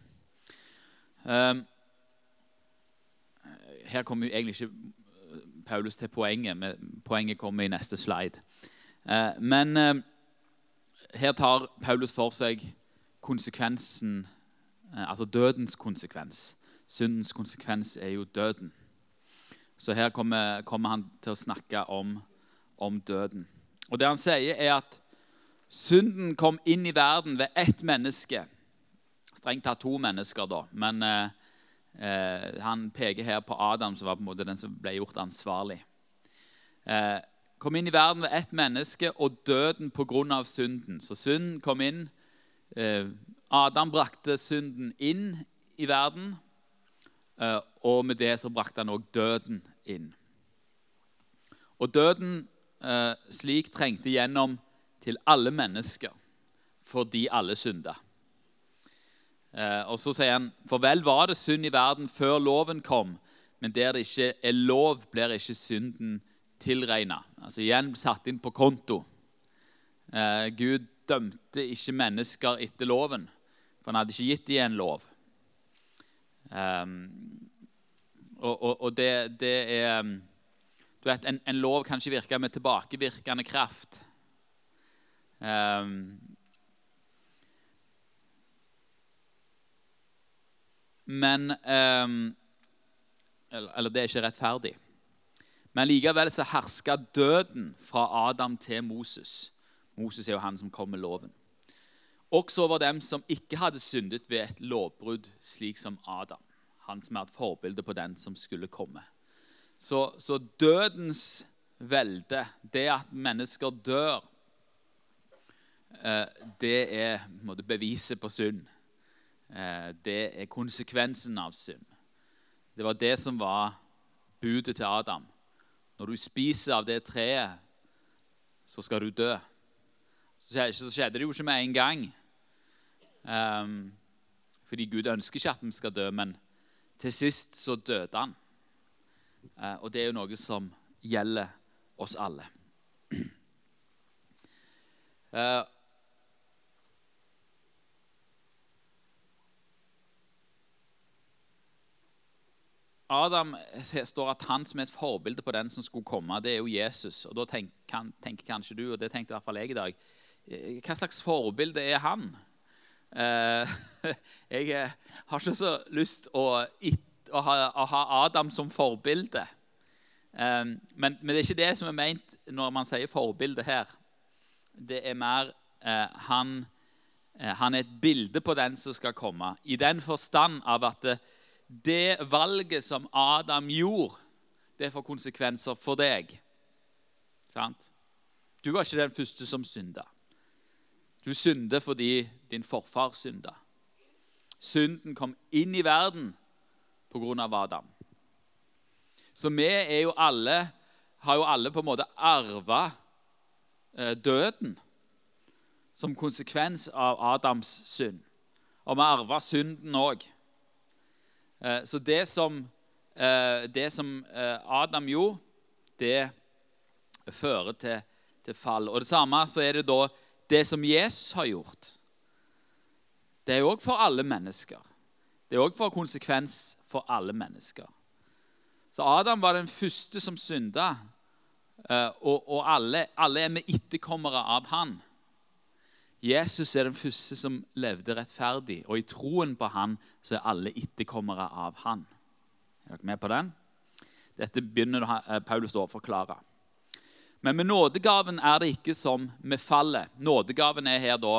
Her kommer jo egentlig ikke Paulus til poenget. Men poenget kommer i neste slide. Eh, men eh, her tar Paulus for seg konsekvensen, eh, altså dødens konsekvens. Syndens konsekvens er jo døden. Så her kommer, kommer han til å snakke om, om, døden. Og Det han sier, er at synden kom inn i verden ved ett menneske. Strengt tatt to mennesker, da. Men eh, eh, han peker her på Adam, som var på en måte den som ble gjort ansvarlig. Eh, kom inn i verden ved ett menneske, og døden pga. synden. Så synden kom inn. Eh, Adam brakte synden inn i verden. Eh, og med det så brakte han òg døden inn. Og døden eh, slik trengte gjennom til alle mennesker fordi alle synda. Eh, og så sier han, for vel var det synd i verden før loven kom, men der det ikke er lov, blir ikke synden tilregna. Altså igjen satt inn på konto. Gud dømte ikke mennesker etter loven, for han hadde ikke gitt dem en lov. Um, og, og, og det, det, er Du vet, en, en, lov kan ikke virke med tilbakevirkende kraft. Um, men um, eller, eller det er ikke rettferdig. Men likevel så herska døden fra Adam til Moses. Moses er jo han som kom med loven. Også over dem som ikke hadde syndet ved et lovbrudd, slik som Adam. Han som er et forbilde på den som skulle komme. Så, så dødens velde, det at mennesker dør, eh, det er beviset på synd. Eh, det er konsekvensen av synd. Det var det som var budet til Adam. Når du spiser av det treet, så skal du dø. Så skjedde det jo ikke med en gang. Um, fordi Gud ønsker ikke at vi skal dø, men til sist så døde han. Uh, og det er jo noe som gjelder oss alle. Uh, Adam står at han som er et forbilde på den som skulle komme, det er jo Jesus. Og Da tenker, tenker kanskje du, og det tenkte i hvert fall jeg i dag, eh, hva slags forbilde er han? Eh, jeg eh, har ikke så lyst å, å, ha, Adam som forbilde. Men, det er ikke det som er ment når man sier forbilde her. Det er mer han, han er et bilde på den som skal komme. I den forstand av at det, valget som Adam gjorde, det får konsekvenser for deg. Sant? Du var ikke den første som synda. Du synder fordi din forfar synda. Synden kom inn i verden av Adam. Så vi er jo alle, har jo alle på en måte arva eh, døden som konsekvens av Adams synd. Og vi arva synden òg. Eh, så det som, eh, det som eh, Adam gjorde, det fører til, til fall. Og det samme så er det da det som Jesus har gjort. Det er òg for alle mennesker. Det er òg for konsekvens for alle mennesker. Så Adam var den første som synda, og, og alle, alle er vi etterkommere av han. Jesus er den første som levde rettferdig, og i troen på han så er alle etterkommere av han. Er dere med på den? Dette begynner eh, Paulus å forklare. Men med nådegaven er det ikke som med fallet. Nådegaven er her da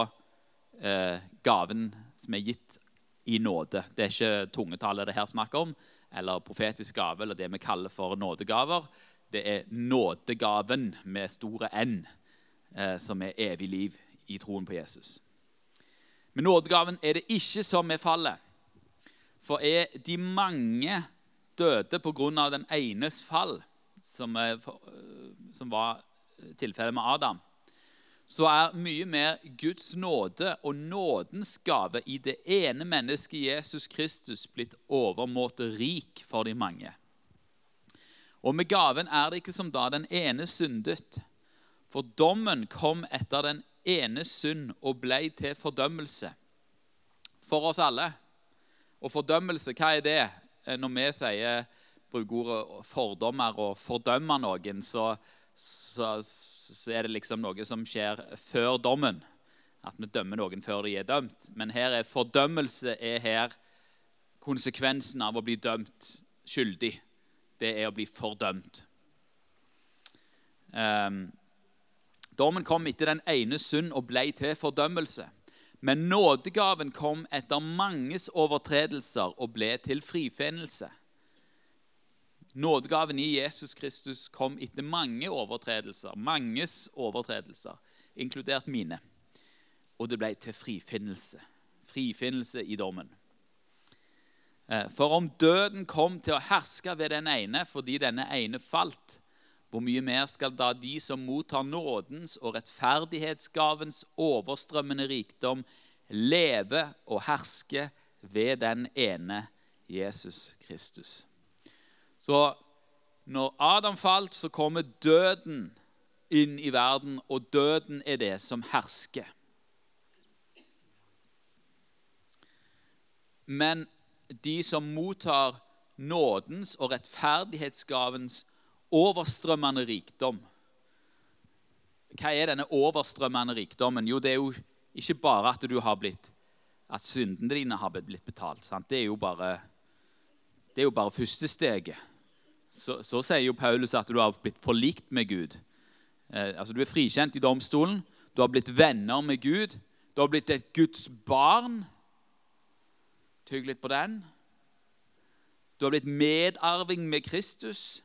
eh, gaven som er gitt i nåde. Det er ikke tungetallet det her snakker om, eller profetisk gave, eller det vi kaller for nådegaver. Det er nådegaven med store N, eh, som er evig liv i troen på Jesus. Med nådegaven er det ikke som med fallet. For er de mange døde pga. den enes fall, som, er, som var tilfellet med Adam, så er mye mer Guds nåde og nådens gave i det ene mennesket Jesus Kristus blitt overmåte rik for de mange. Og med gaven er det ikke som da den ene syndet. For dommen kom etter den ene synd og blei til fordømmelse for oss alle. Og fordømmelse, hva er det? Eh, når vi sier, bruker ordet fordommer og fordømmer noen, så, så, så, er det liksom noe som skjer før dommen. At vi dømmer noen før de er dømt. Men her er fordømmelse er her konsekvensen av å bli dømt skyldig. Det er å bli fordømt. Um, Dommen kom etter den ene synd og ble til fordømmelse. Men nådegaven kom etter manges overtredelser og ble til frifinnelse. Nådegaven i Jesus Kristus kom etter mange overtredelser, manges overtredelser, inkludert mine. Og det ble til frifinnelse. Frifinnelse i dommen. Eh, for om døden kom til å herske ved den ene fordi denne ene falt, hvor mye mer skal da de som mottar nådens og rettferdighetsgavens overstrømmende rikdom, leve og herske ved den ene Jesus Kristus? Så når Adam falt, så kommer døden inn i verden, og døden er det som hersker. Men de som mottar nådens og rettferdighetsgavens overstrømmende rikdom. Hva er denne overstrømmende rikdommen? Jo, det er jo ikke bare at du har blitt at syndene dine har blitt betalt. Sant? Det er jo bare, det er jo bare første steget. Så, så, sier jo Paulus at du har blitt forlikt med Gud. Eh, altså Du er frikjent i domstolen. Du har blitt venner med Gud. Du har blitt et Guds barn. Tygg litt på den. Du har blitt medarving med Kristus.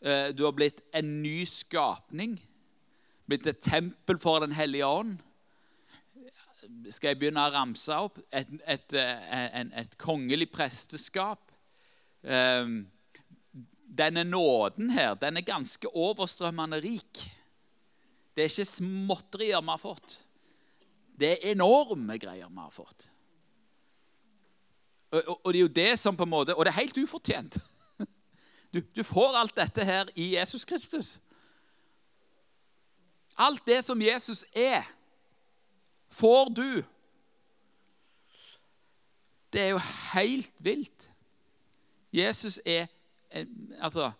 Eh, du har blitt en ny skapning. Blitt et tempel for Den hellige ånd skal jeg begynne å ramse opp et, et, et, et kongelig presteskap. Ehm, denne nåden her, den er ganske overstrømmende rik. Det er ikke småtterier vi har fått. Det er enorme greier vi har fått. Og, og, og det er jo det som på en måte, og det er helt ufortjent. Du, du får alt dette her i Jesus Kristus. Alt det som Jesus er får du. Det er jo helt vilt. Jesus er altså,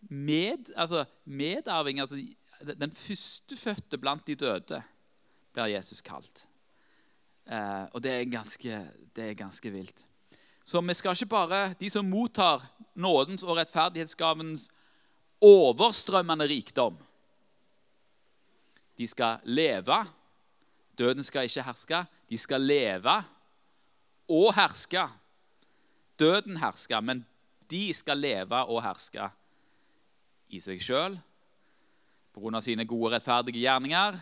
med, altså, medarving altså, Den førstefødte blant de døde blir Jesus kalt. Eh, og det er, ganske, det er ganske vilt. Så vi skal ikke bare De som mottar nådens og rettferdighetsgavens overstrømmende rikdom, de skal leve Døden skal ikke herske. De skal leve og herske. Døden hersker, men de skal leve og herske i seg sjøl pga. sine gode, rettferdige gjerninger.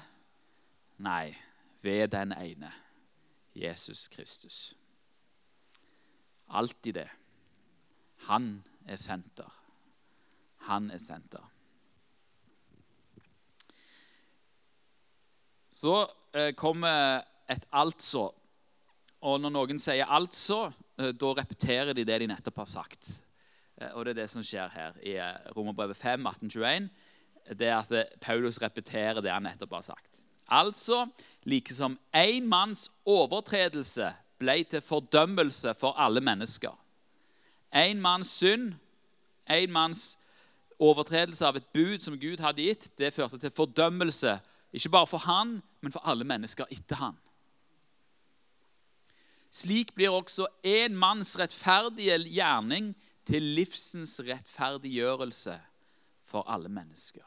Nei, ved den ene, Jesus Kristus. Alltid det. Han er senter. Han er senter. Så eh, kommer et altså. Og når noen sier 'altså', eh, da repeterer de det de nettopp har sagt. Eh, og det er det som skjer her i Romerbrevet 5, 1821. Det er at Paulus repeterer det han nettopp har sagt. Altså, like som én manns overtredelse ble til fordømmelse for alle mennesker. En manns synd, en manns overtredelse av et bud som Gud hadde gitt, det førte til fordømmelse ikke bare for han, men for alle mennesker etter han. Slik blir også en manns rettferdige gjerning til livsens rettferdiggjørelse for alle mennesker.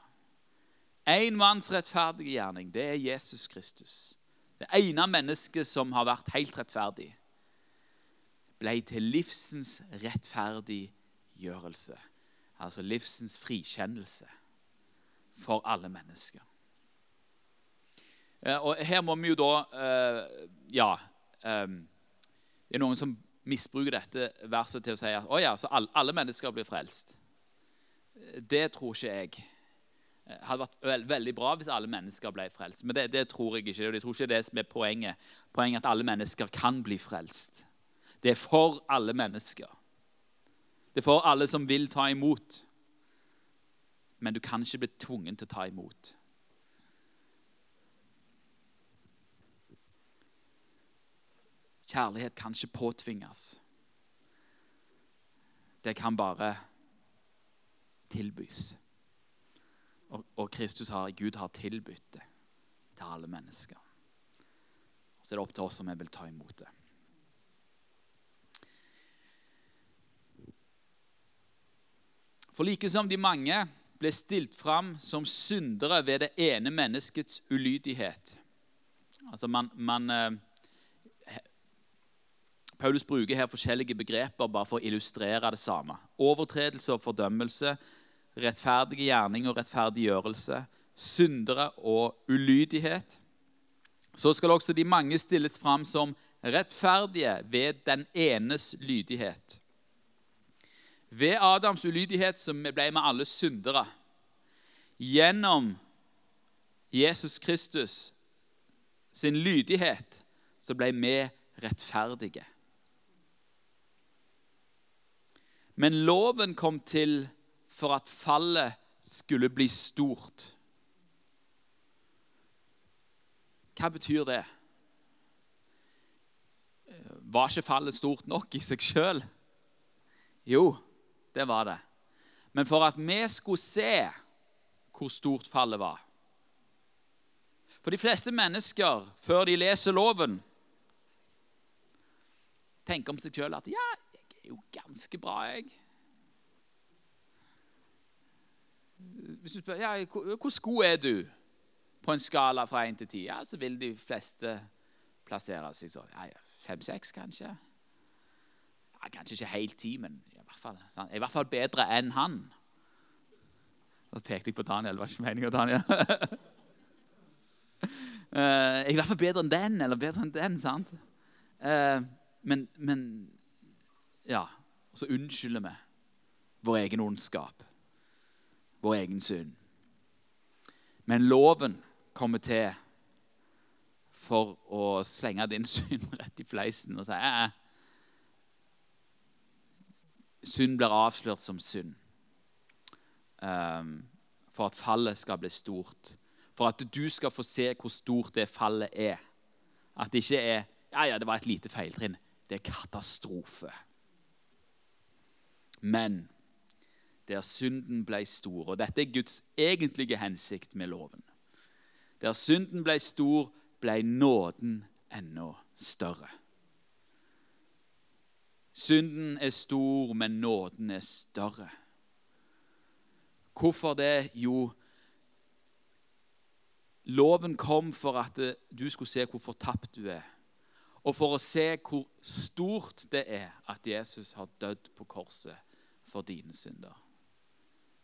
En manns rettferdige gjerning, det er Jesus Kristus. Det ene mennesket som har vært helt rettferdig, ble til livsens rettferdiggjørelse. Altså livsens frikjennelse for alle mennesker. Eh, og her må vi jo da eh, Ja. Eh, det er noen som misbruker dette verset til å si at oh ja, alle, alle mennesker blir frelst. Det tror ikke jeg. Hadde vært veldig bra hvis alle mennesker ble frelst. Men det, det tror jeg ikke. og Jeg tror ikke det som er poenget. Poenget er at alle mennesker kan bli frelst. Det er for alle mennesker. Det er for alle som vil ta imot. Men du kan ikke bli tvungen til å ta imot. Kjærlighet kan ikke påtvinges. Det kan bare tilbys. Og, og Kristus har, Gud har tilbudt det til alle mennesker. Og så er det opp til oss om vi vil ta imot det. For like som de mange ble stilt fram som syndere ved det ene menneskets ulydighet Altså man, man eh, Paulus bruker her forskjellige begreper bare for å illustrere det samme. Overtredelse og fordømmelse, rettferdige gjerning og rettferdiggjørelse, syndere og ulydighet. Så skal også de mange stilles fram som rettferdige ved den enes lydighet. Ved Adams ulydighet så ble vi alle syndere. Gjennom Jesus Kristus sin lydighet så ble vi rettferdige. Men loven kom til for at fallet skulle bli stort. Hva betyr det? Var ikke fallet stort nok i seg sjøl? Jo, det var det. Men for at vi skulle se hvor stort fallet var For de fleste mennesker, før de leser loven, tenker om seg sjøl at ja, jeg er jo ganske bra, jeg. Hvis du spør ja, hvor god er du på en skala fra 1 til 10, ja, så vil de fleste plassere seg sånn. Ja, Fem-seks, kanskje. Ja, kanskje ikke helt 10, men i hvert fall, i hvert fall bedre enn han. Da pekte jeg på Daniel. Det var ikke meninga, Daniel. jeg er i hvert fall bedre enn den, eller bedre enn den. sant? Uh, men, men Ja. Og så unnskylder vi vår egen ondskap, vår egen synd. Men loven kommer til for å slenge din synd rett i fleisen og si eh, Synd blir avslørt som synd. Um, for at fallet skal bli stort. For at du skal få se hvor stort det fallet er. At det ikke er ja, ja, det var et lite feiltrinn. Det er katastrofe. Men der synden ble stor Og dette er Guds egentlige hensikt med loven. Der synden ble stor, ble nåden enda større. Synden er stor, men nåden er større. Hvorfor det? Jo, loven kom for at du skulle se hvor fortapt du er. Og for å se hvor stort det er at Jesus har dødd på korset for dine synder.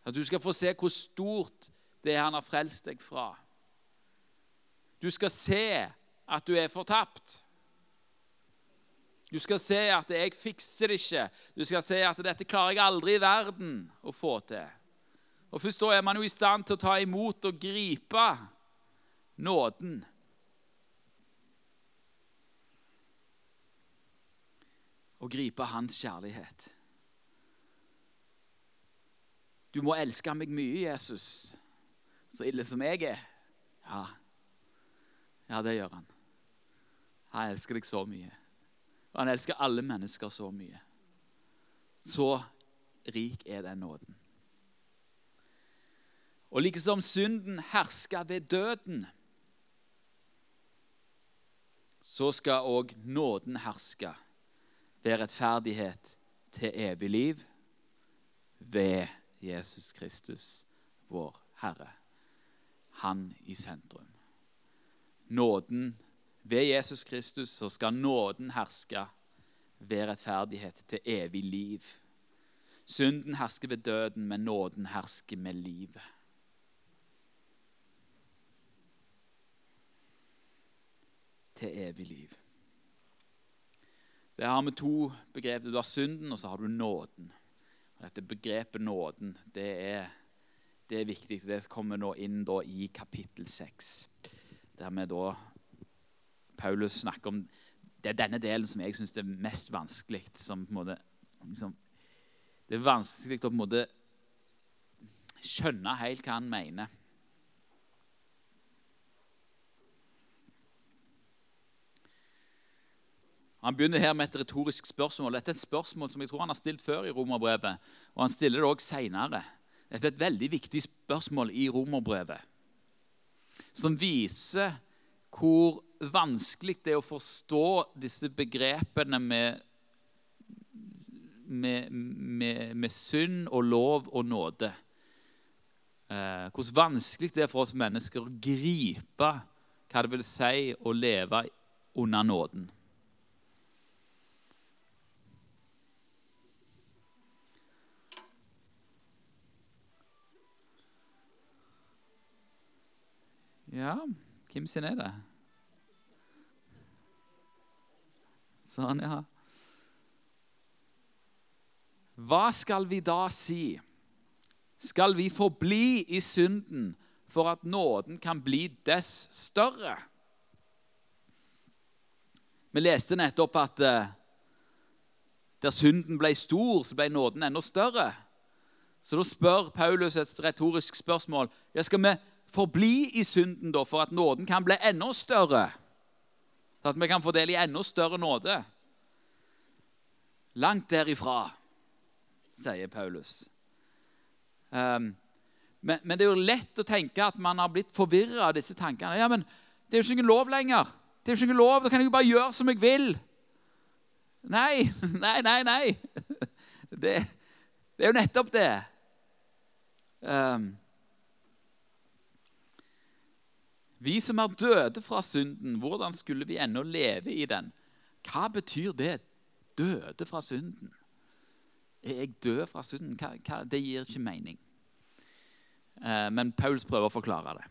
At du skal få se hvor stort det er han har frelst deg fra. Du skal se at du er fortapt. Du skal se at 'jeg fikser det ikke'. Du skal se at 'dette klarer jeg aldri i verden å få til'. Og Først da er man jo i stand til å ta imot og gripe nåden. Og gripe hans kjærlighet. Du må elske meg mye, Jesus, så ille som jeg er. Ja, ja det gjør han. Han elsker deg så mye. Og han elsker alle mennesker så mye. Så rik er den nåden. Og like som synden hersker ved døden, så skal òg nåden herske ved rettferdighet til evig liv ved Jesus Kristus, vår Herre. Han i sentrum. Nåden ved Jesus Kristus så skal nåden herske ved rettferdighet til evig liv. Synden hersker ved døden, men nåden hersker med livet. Til evig liv. Så har vi to begreper. Du har synden, og så har du nåden. Dette begrepet nåden det er, det er viktig. Det kommer nå inn i kapittel 6. Der vi da Paulus snakker om Det er denne delen som jeg syns er mest vanskelig. Som på en måte, liksom, det er vanskelig å på en måte skjønne helt hva han mener. Han begynner her med et retorisk spørsmål. Dette er et spørsmål som jeg tror han har stilt før i romerbrevet. Og han stiller det også senere. Dette er et veldig viktig spørsmål i romerbrevet, som viser hvor vanskelig det er å forstå disse begrepene med, med, med, med synd og lov og nåde. Eh, hvor vanskelig det er for oss mennesker å gripe hva det vil si å leve under nåden. Ja, hvem sin er det? Sånn, ja. Hva skal vi da si? Skal vi forbli i synden for at nåden kan bli dess større? Vi leste nettopp at uh, der synden ble stor, så ble nåden enda større. Så da spør Paulus et retorisk spørsmål. Ja, skal vi forbli i synden da, for at nåden kan bli enda større? Så at vi kan få del i enda større nåde. Langt derifra, sier Paulus. Um, men, men, det er jo lett å tenke at man har blitt forvirra av disse tankene. Ja, men Det er jo ikke noen lov lenger. Det er jo ikke noen lov, Da kan jeg jo bare gjøre som jeg vil. Nei, nei, nei, nei. Det, det er jo nettopp det. Um, vi som er døde fra synden, hvordan skulle vi ennå leve i den? Hva betyr det? Døde fra synden? Er jeg død fra synden? Hva, hva, det gir ikke mening. Eh, men Paulus prøver å forklare det.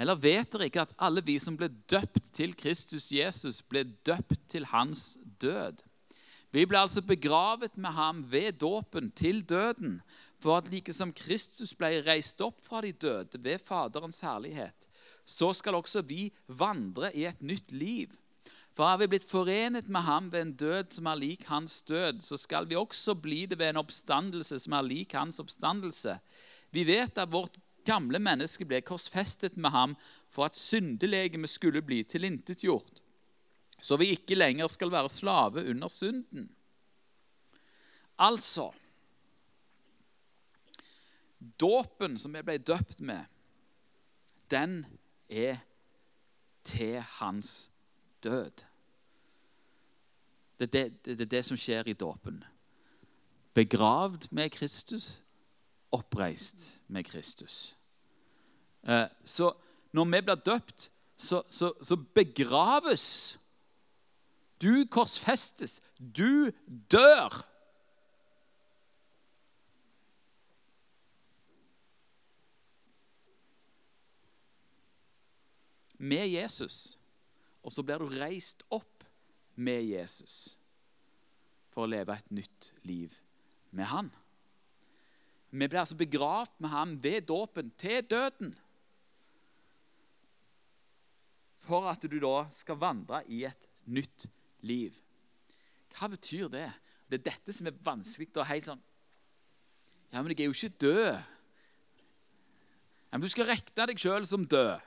Eller vet dere ikke at alle vi som ble døpt til Kristus Jesus, ble døpt til hans død? Vi ble altså begravet med ham ved dåpen til døden, for at like som Kristus ble reist opp fra de døde ved Faderens herlighet, så skal også vi vandre i et nytt liv. For har vi blitt forenet med ham ved en død som er lik hans død, så skal vi også bli det ved en oppstandelse som er lik hans oppstandelse. Vi vet at vårt gamle menneske ble korsfestet med ham for at syndelegemet skulle bli tilintetgjort, så vi ikke lenger skal være slave under synden. Altså Dåpen som vi ble døpt med, den er til hans død. Det er det, det, er det som skjer i dåpen. Begravd med Kristus, oppreist med Kristus. Eh, så når vi blir døpt, så, så, så begraves Du korsfestes. Du dør. Med Jesus. Og så blir du reist opp med Jesus for å leve et nytt liv med han. Vi blir altså begravd med ham ved dåpen til døden. For at du da skal vandre i et nytt liv. Hva betyr det? Det er dette som er vanskelig. å helt sånn Ja, men jeg er jo ikke død. Ja, men Du skal regne deg sjøl som død.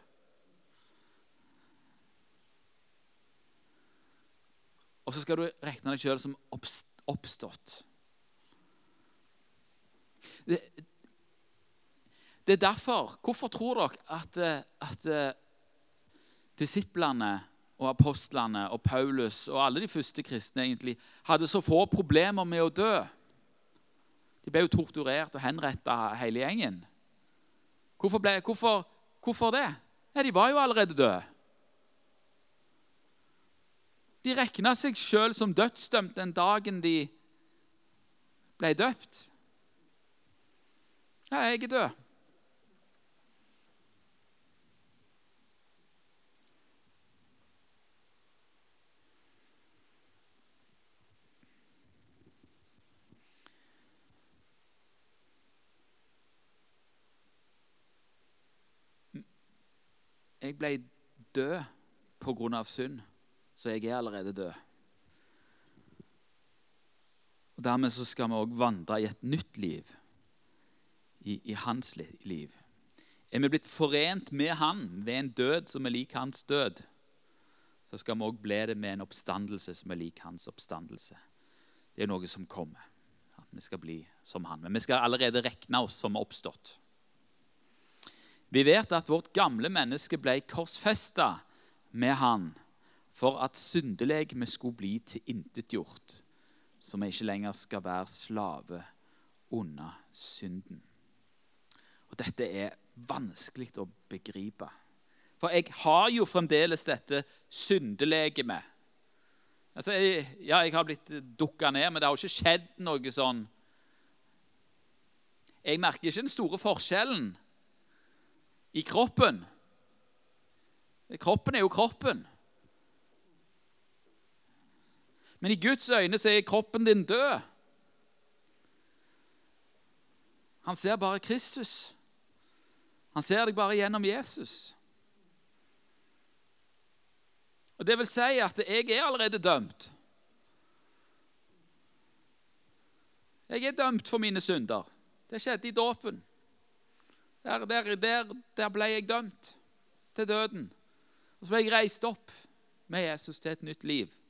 Og så skal du regne deg sjøl som oppstått. Det, det, er derfor Hvorfor tror dere at, at eh, disiplene og apostlene og Paulus og alle de første kristne egentlig hadde så få problemer med å dø? De ble jo torturert og henretta, hele gjengen. Hvorfor, ble, hvorfor, hvorfor det? Ja, de var jo allerede døde. De regna seg sjøl som dødsdømt den dagen de ble døpt. Ja, jeg er død. Jeg ble død på grunn av synd, så jeg er allerede død. Og Dermed så skal vi òg vandre i et nytt liv i, i hans liv. Er vi blitt forent med han ved en død som er lik hans død, så skal vi òg bli det med en oppstandelse som er lik hans oppstandelse. Det er noe som kommer. At vi skal bli som han. Men vi skal allerede regne oss som oppstått. Vi vet at vårt gamle menneske ble korsfesta med han for at syndelegemet skulle bli tilintetgjort, så vi ikke lenger skal være slave under synden. Og dette er vanskelig å begripe. For jeg har jo fremdeles dette syndelegemet. Altså, jeg, ja, jeg har blitt dukka ned, men det har jo ikke skjedd noe sånn Jeg merker ikke den store forskjellen i kroppen. Kroppen er jo kroppen. Men i Guds øyne så er kroppen din død. Han ser bare Kristus. Han ser deg bare gjennom Jesus. Og Det vil si at jeg er allerede dømt. Jeg er dømt for mine synder. Det skjedde i dåpen. Der, der, der, der, ble jeg dømt til døden. Og så ble jeg reist opp med Jesus til et nytt liv.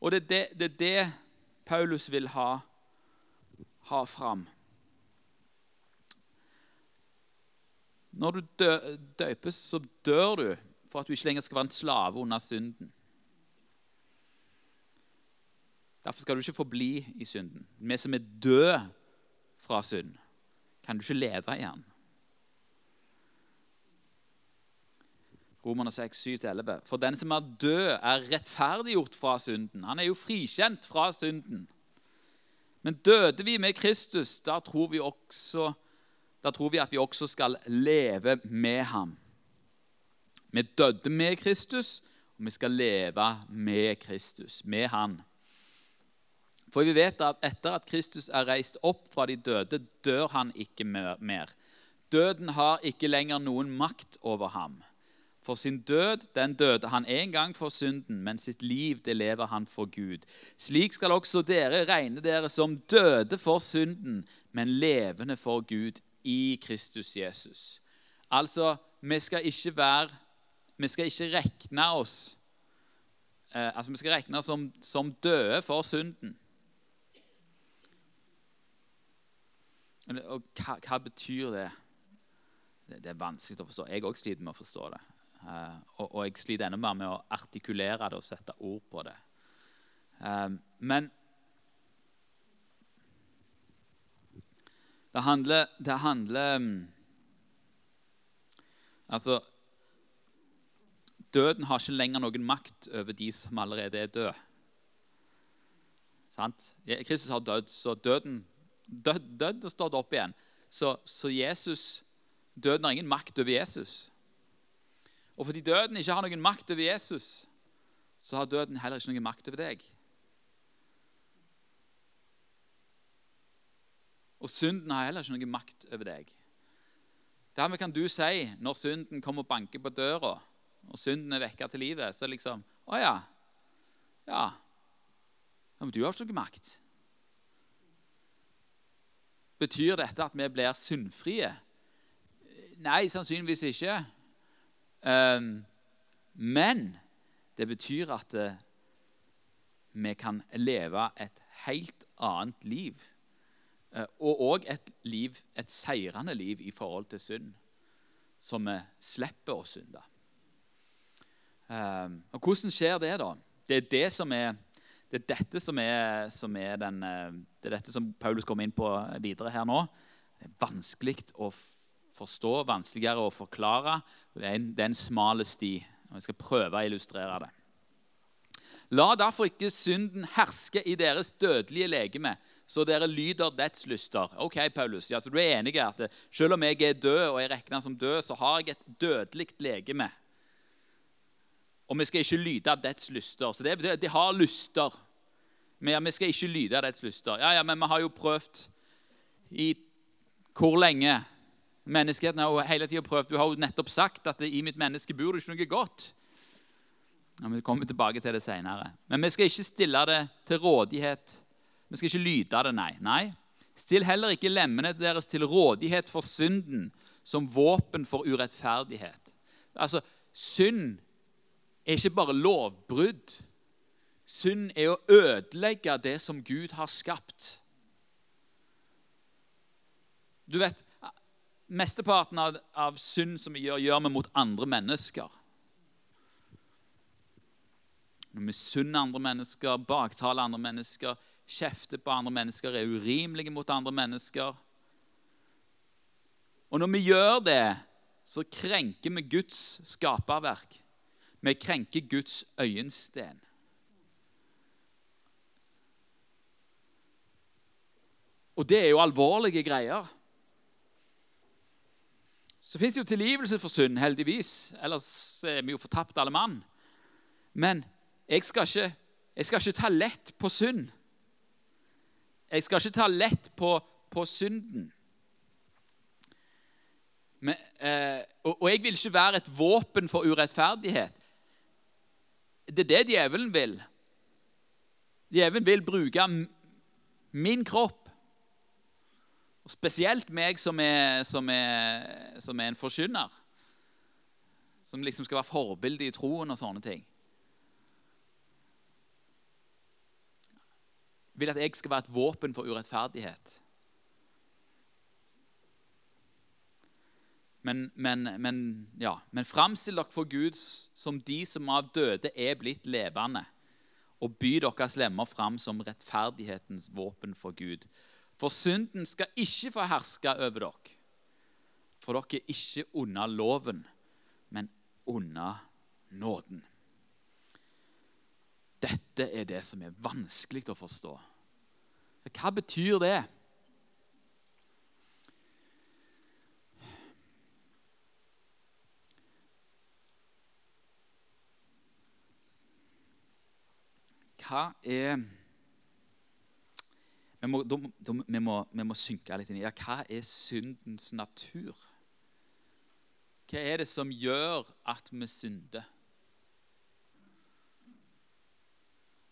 Og det er det, det, er det Paulus vil ha, ha fram. Når du dø, døpes, så dør du for at du ikke lenger skal være en slave under synden. Derfor skal du ikke forbli i synden. Vi som er død fra synd, kan du ikke leve igjen. Romerne 6, 7-11. For den som er død, er rettferdiggjort fra synden. Han er jo frikjent fra synden. Men døde vi med Kristus, da tror vi, også, da tror vi at vi også skal leve med ham. Vi døde med Kristus, og vi skal leve med Kristus, med Han. For vi vet at etter at Kristus er reist opp fra de døde, dør han ikke mer. Døden har ikke lenger noen makt over ham. For sin død den døde han en gang for synden, men sitt liv det lever han for Gud. Slik skal også dere regne dere som døde for synden, men levende for Gud i Kristus Jesus. Altså, vi skal ikke være Vi skal ikke regne oss eh, altså Vi skal regne oss som, som døde for synden. Og hva, hva betyr det? det? det? er vanskelig å forstå. Jeg òg sliter med å forstå det. Uh, og, og, jeg sliter enda mer med å artikulere det og sette ord på det. Uh, men det handler, det handler um, Altså Døden har ikke lenger noen makt over de som allerede er døde. Sant? Kristus har dødd, så døden død, død og stått opp igjen. Så, så Jesus, døden har ingen makt over Jesus. Og fordi døden ikke har noen makt over Jesus, så har døden heller ikke noen makt over deg. Og synden har heller ikke noen makt over deg. Dermed kan du si, når synden kommer og banker på døra, og synden er vekka til livet, så liksom Å ja. Ja. men du har ikke noen makt. Betyr dette at vi blir syndfrie? Nei, sannsynligvis ikke. Ehm, men det betyr at eh, vi kan leve et helt annet liv. Eh, og òg et liv, et seirende liv i forhold til synd. Så vi slipper å synde. Ehm, og hvordan skjer det, da? Det er det som er det er dette som er, som er den, eh, det er dette som Paulus kommer inn på videre her nå. Det er vanskelig å forstå, vanskeligere å forklare. Det er en, det smal sti. og Jeg skal prøve å illustrere det. La derfor ikke synden herske i deres dødelige legeme, så dere lyder dets lyster. Ok, Paulus, ja, så Du er enig i at selv om jeg er død og jeg regner som død, så har jeg et dødelig legeme. Og vi skal ikke lyde av dets lyster. Så det betyr at de har lyster. Men ja, vi skal ikke lyde av dets lyster. Ja, ja, men vi har jo prøvd i hvor lenge? Menneskeheten har hele tida prøvd. Du har jo nettopp sagt at i mitt menneske bor det ikke noe godt. Vi kommer tilbake til det senere. Men vi skal ikke stille det til rådighet. Vi skal ikke lyde av det, nei. nei. Still heller ikke lemmene deres til rådighet for synden som våpen for urettferdighet. Altså, Synd er ikke bare lovbrudd. Synd er å ødelegge det som Gud har skapt. Du vet, Mesteparten av, av synd som vi gjør, gjør vi mot andre mennesker. Når vi misunner andre mennesker, baktaler andre mennesker, kjefter på andre mennesker, er urimelige mot andre mennesker. Og når vi gjør det, så krenker vi Guds skaperverk. Vi krenker Guds øyensten. Og det er jo alvorlige greier. Så fins jo tilgivelse for synd, heldigvis. Ellers er vi jo fortapt alle mann. Men jeg skal, ikke, jeg skal ikke ta lett på synd. Jeg skal ikke ta lett på, på synden. Men, eh, og, og jeg vil ikke være et våpen for urettferdighet. Det er det djevelen vil. Djevelen vil bruke min kropp. Og spesielt meg som er, som er, som er en forkynner. Som liksom skal være forbilde i troen og sånne ting. Vil at jeg skal være et våpen for urettferdighet. Men, men, men, ja, men framstill dere for Gud som de som av døde er blitt levende. og by deres lemmer fram som rettferdighetens våpen for Gud. For synden skal ikke få herske over dere. For dere er ikke under loven, men under nåden. Dette er det som er vanskelig å forstå. Hva betyr det? Hva er vi må, da, vi, må, vi må, synke litt inn i ja, hva er syndens natur. Hva er det som gjør at vi synder?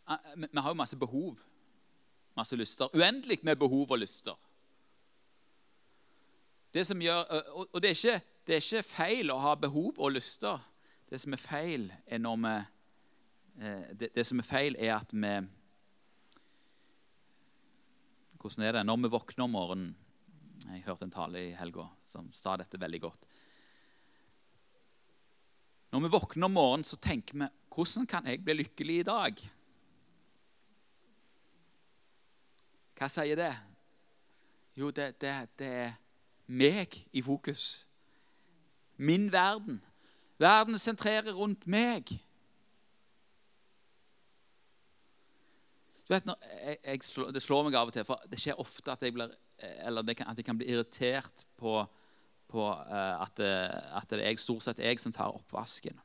Ah, vi, vi har jo masse behov, masse lyster. Uendelig med behov og lyster. Det som gjør, og det er, ikke, det er ikke feil å ha behov og lyster. Det som er feil, er når vi eh, det, det som er feil, er at vi hvordan er det når vi våkner om morgenen? Jeg hørte en tale i helga som sa dette veldig godt. Når vi våkner om morgenen, så tenker vi hvordan kan jeg bli lykkelig i dag? Hva sier det? Jo, det, det, det er meg i fokus. Min verden. Verden sentrerer rundt meg. Du vet, jeg, jeg, Det slår meg av og til, for det skjer ofte at jeg, blir, eller kan, at jeg kan bli irritert på, på uh, at, det, at, det, er stort sett jeg som tar oppvasken.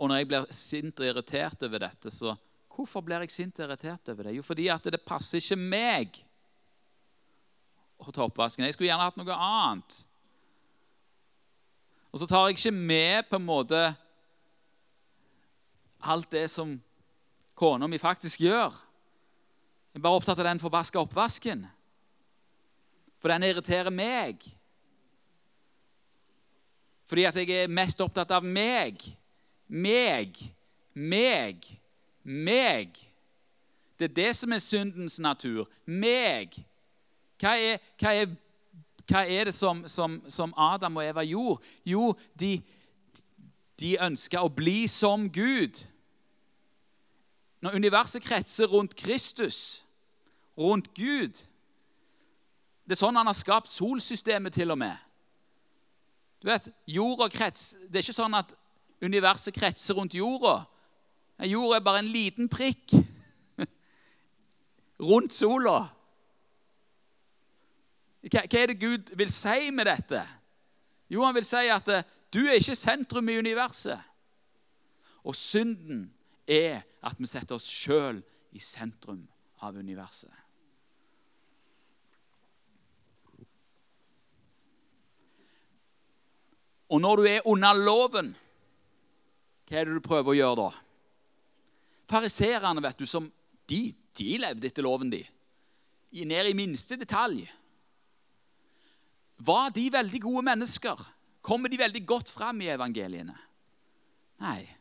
Og når jeg blir sint og irritert over dette, så Hvorfor blir jeg sint og irritert over det? Jo, fordi at det passer ikke meg å ta oppvasken. Jeg skulle gjerne hatt noe annet. Og så tar jeg ikke med på en måte alt det som kona mi faktisk gjør. Jeg er bare opptatt av den forbaska oppvasken. For den irriterer meg. Fordi at jeg er mest opptatt av meg. Meg. Meg. Meg. Det er det som er syndens natur. Meg. Hva er, hva er, hva er det som, som, som, Adam og Eva gjorde? Jo, de, de ønska å bli som Gud. Når universet kretser rundt Kristus, rundt Gud Det er sånn han har skapt solsystemet til og med. Du vet, jorda krets, Det er ikke sånn at universet kretser rundt jorda. Jorda er bare en liten prikk rundt sola. Hva, er det Gud vil si med dette? Jo, han vil si at eh, du er ikke sentrum i universet. Og synden er at vi setter oss sjøl i sentrum av universet. Og når du er under loven, hva er det du prøver å gjøre da? Fariserene, vet du, som de, de levde etter loven, de. Ned i minste detalj. Var de veldig gode mennesker? Kommer de veldig godt fram i evangeliene? Nei.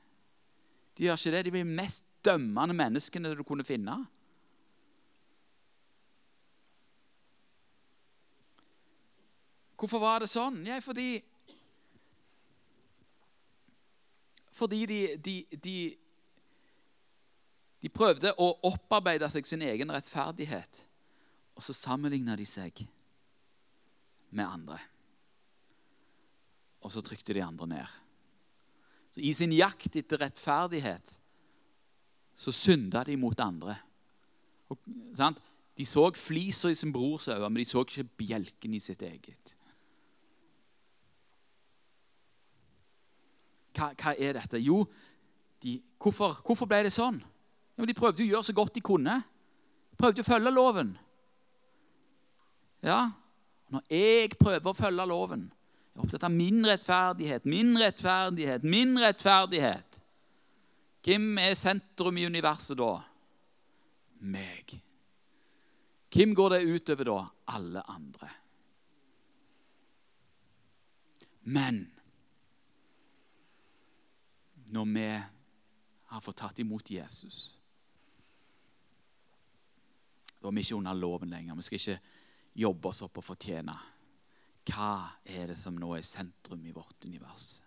De gjør ikke det. De blir de mest dømmende menneskene du kunne finne. Hvorfor var det sånn? Ja, fordi Fordi de, de, de, de prøvde å opparbeide seg sin egen rettferdighet. Og så sammenligna de seg med andre. Og så trykte de andre ned. Så I sin jakt etter rettferdighet så synda de mot andre. Og, de så fliser i sin brors øyne, men de så ikke bjelken i sitt eget. Hva, hva er dette? Jo, de, hvorfor, hvorfor, ble det sånn? Ja, de prøvde å gjøre så godt de kunne. De prøvde å følge loven. Ja, Når jeg prøver å følge loven, jeg er opptatt av min rettferdighet, min rettferdighet, min rettferdighet. Hvem er sentrum i universet da? Meg. Hvem går det utover da? Alle andre. Men når vi har fått tatt imot Jesus Da er vi ikke under loven lenger. Vi skal ikke jobbe oss opp og fortjene hva er det som nå er sentrum i vårt univers?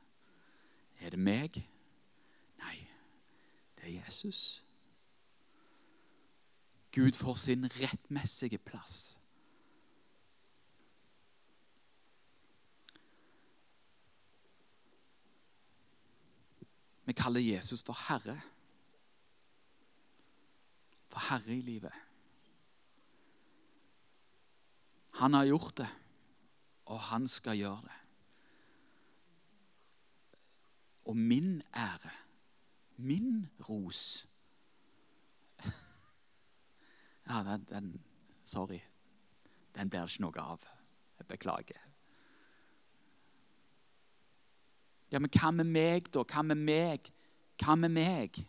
Er det meg? Nei, det er Jesus. Gud får sin rettmessige plass. Vi kaller Jesus for Herre. For Herre i livet. Han har gjort det, og han skal gjøre det. Og min ære, min ros Ja, den, den Sorry. Den blir det ikke noe av. Jeg beklager. Ja, men hva med meg, da? Hva med meg? Hva med meg?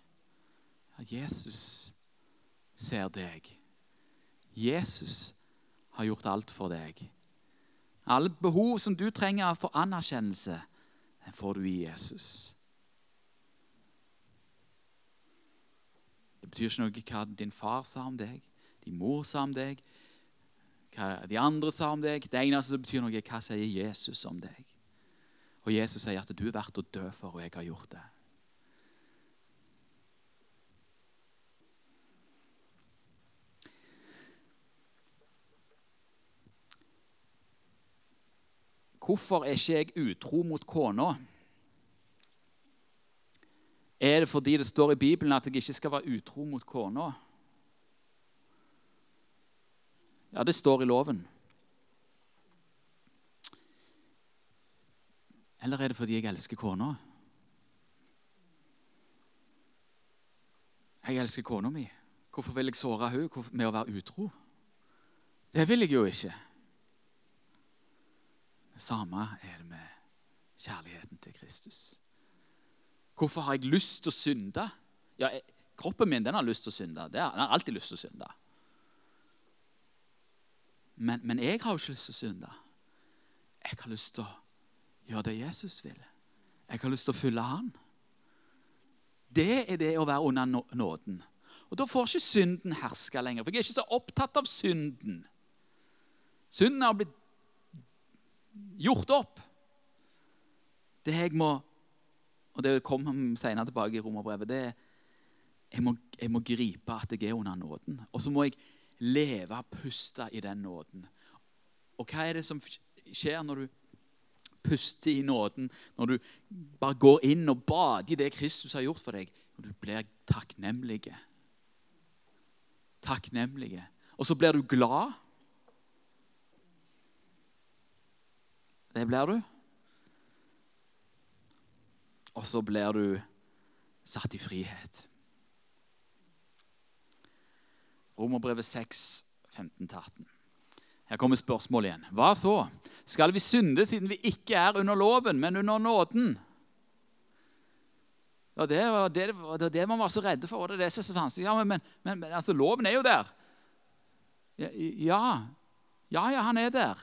Jesus ser deg. Jesus har gjort alt for deg. Alle behov som du trenger for anerkjennelse, den får du i Jesus. Det betyr ikke noe hva din far sa om deg, din mor sa om deg, hva de andre sa om deg. Det eneste som betyr noe, er hva sier Jesus om deg. Og Jesus sier at du er verdt å dø for, og jeg har gjort det. Hvorfor er ikke jeg utro mot kona? Er det fordi det står i Bibelen at jeg ikke skal være utro mot kona? Ja, det står i loven. Eller er det fordi jeg elsker kona? Jeg elsker kona mi. Hvorfor vil jeg såre henne med å være utro? Det vil jeg jo ikke. Samme er det med kjærligheten til Kristus. Hvorfor har jeg lyst til å synde? Ja, Kroppen min den har lyst til å synde. Den har alltid lyst til å synde. Men, men jeg har jo ikke lyst til å synde. Jeg har lyst til å gjøre det Jesus vil. Jeg har lyst til å følge Han. Det er det å være under nåden. Og Da får ikke synden herske lenger. For jeg er ikke så opptatt av synden. Synden har blitt gjort opp. Det jeg må Og det kommer senere tilbake i romerbrevet. det er jeg må, jeg må gripe at jeg er under nåden. Og så må jeg leve, og puste i den nåden. Og hva er det som skjer når du puster i nåden, når du bare går inn og bader i det Kristus har gjort for deg? Når du blir takknemlige. Takknemlige. Og så blir du glad. Det blir du. Og så blir du satt i frihet. Romerbrevet 6, 15-18. Her kommer spørsmålet igjen. Hva så? Skal vi synde siden vi ikke er under loven, men under nåden? Ja, det var det, det, det man var så redde for. det er det som er så vanskelig. Ja, men, men, men altså, loven er jo der. Ja, ja, ja han er der.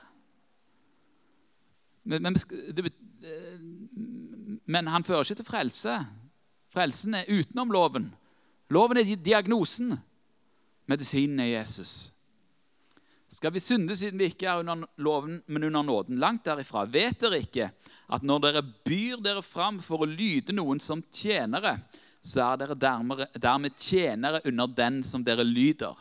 Men, men, det, men han fører ikke til frelse. Frelsen er utenom loven. Loven er diagnosen. Medisinen er Jesus. Skal vi synde siden vi ikke er under loven, men under nåden? Langt derifra. Vet dere ikke at når dere byr dere fram for å lyde noen som tjenere, så er dere dermed, dermed tjenere under den som dere lyder?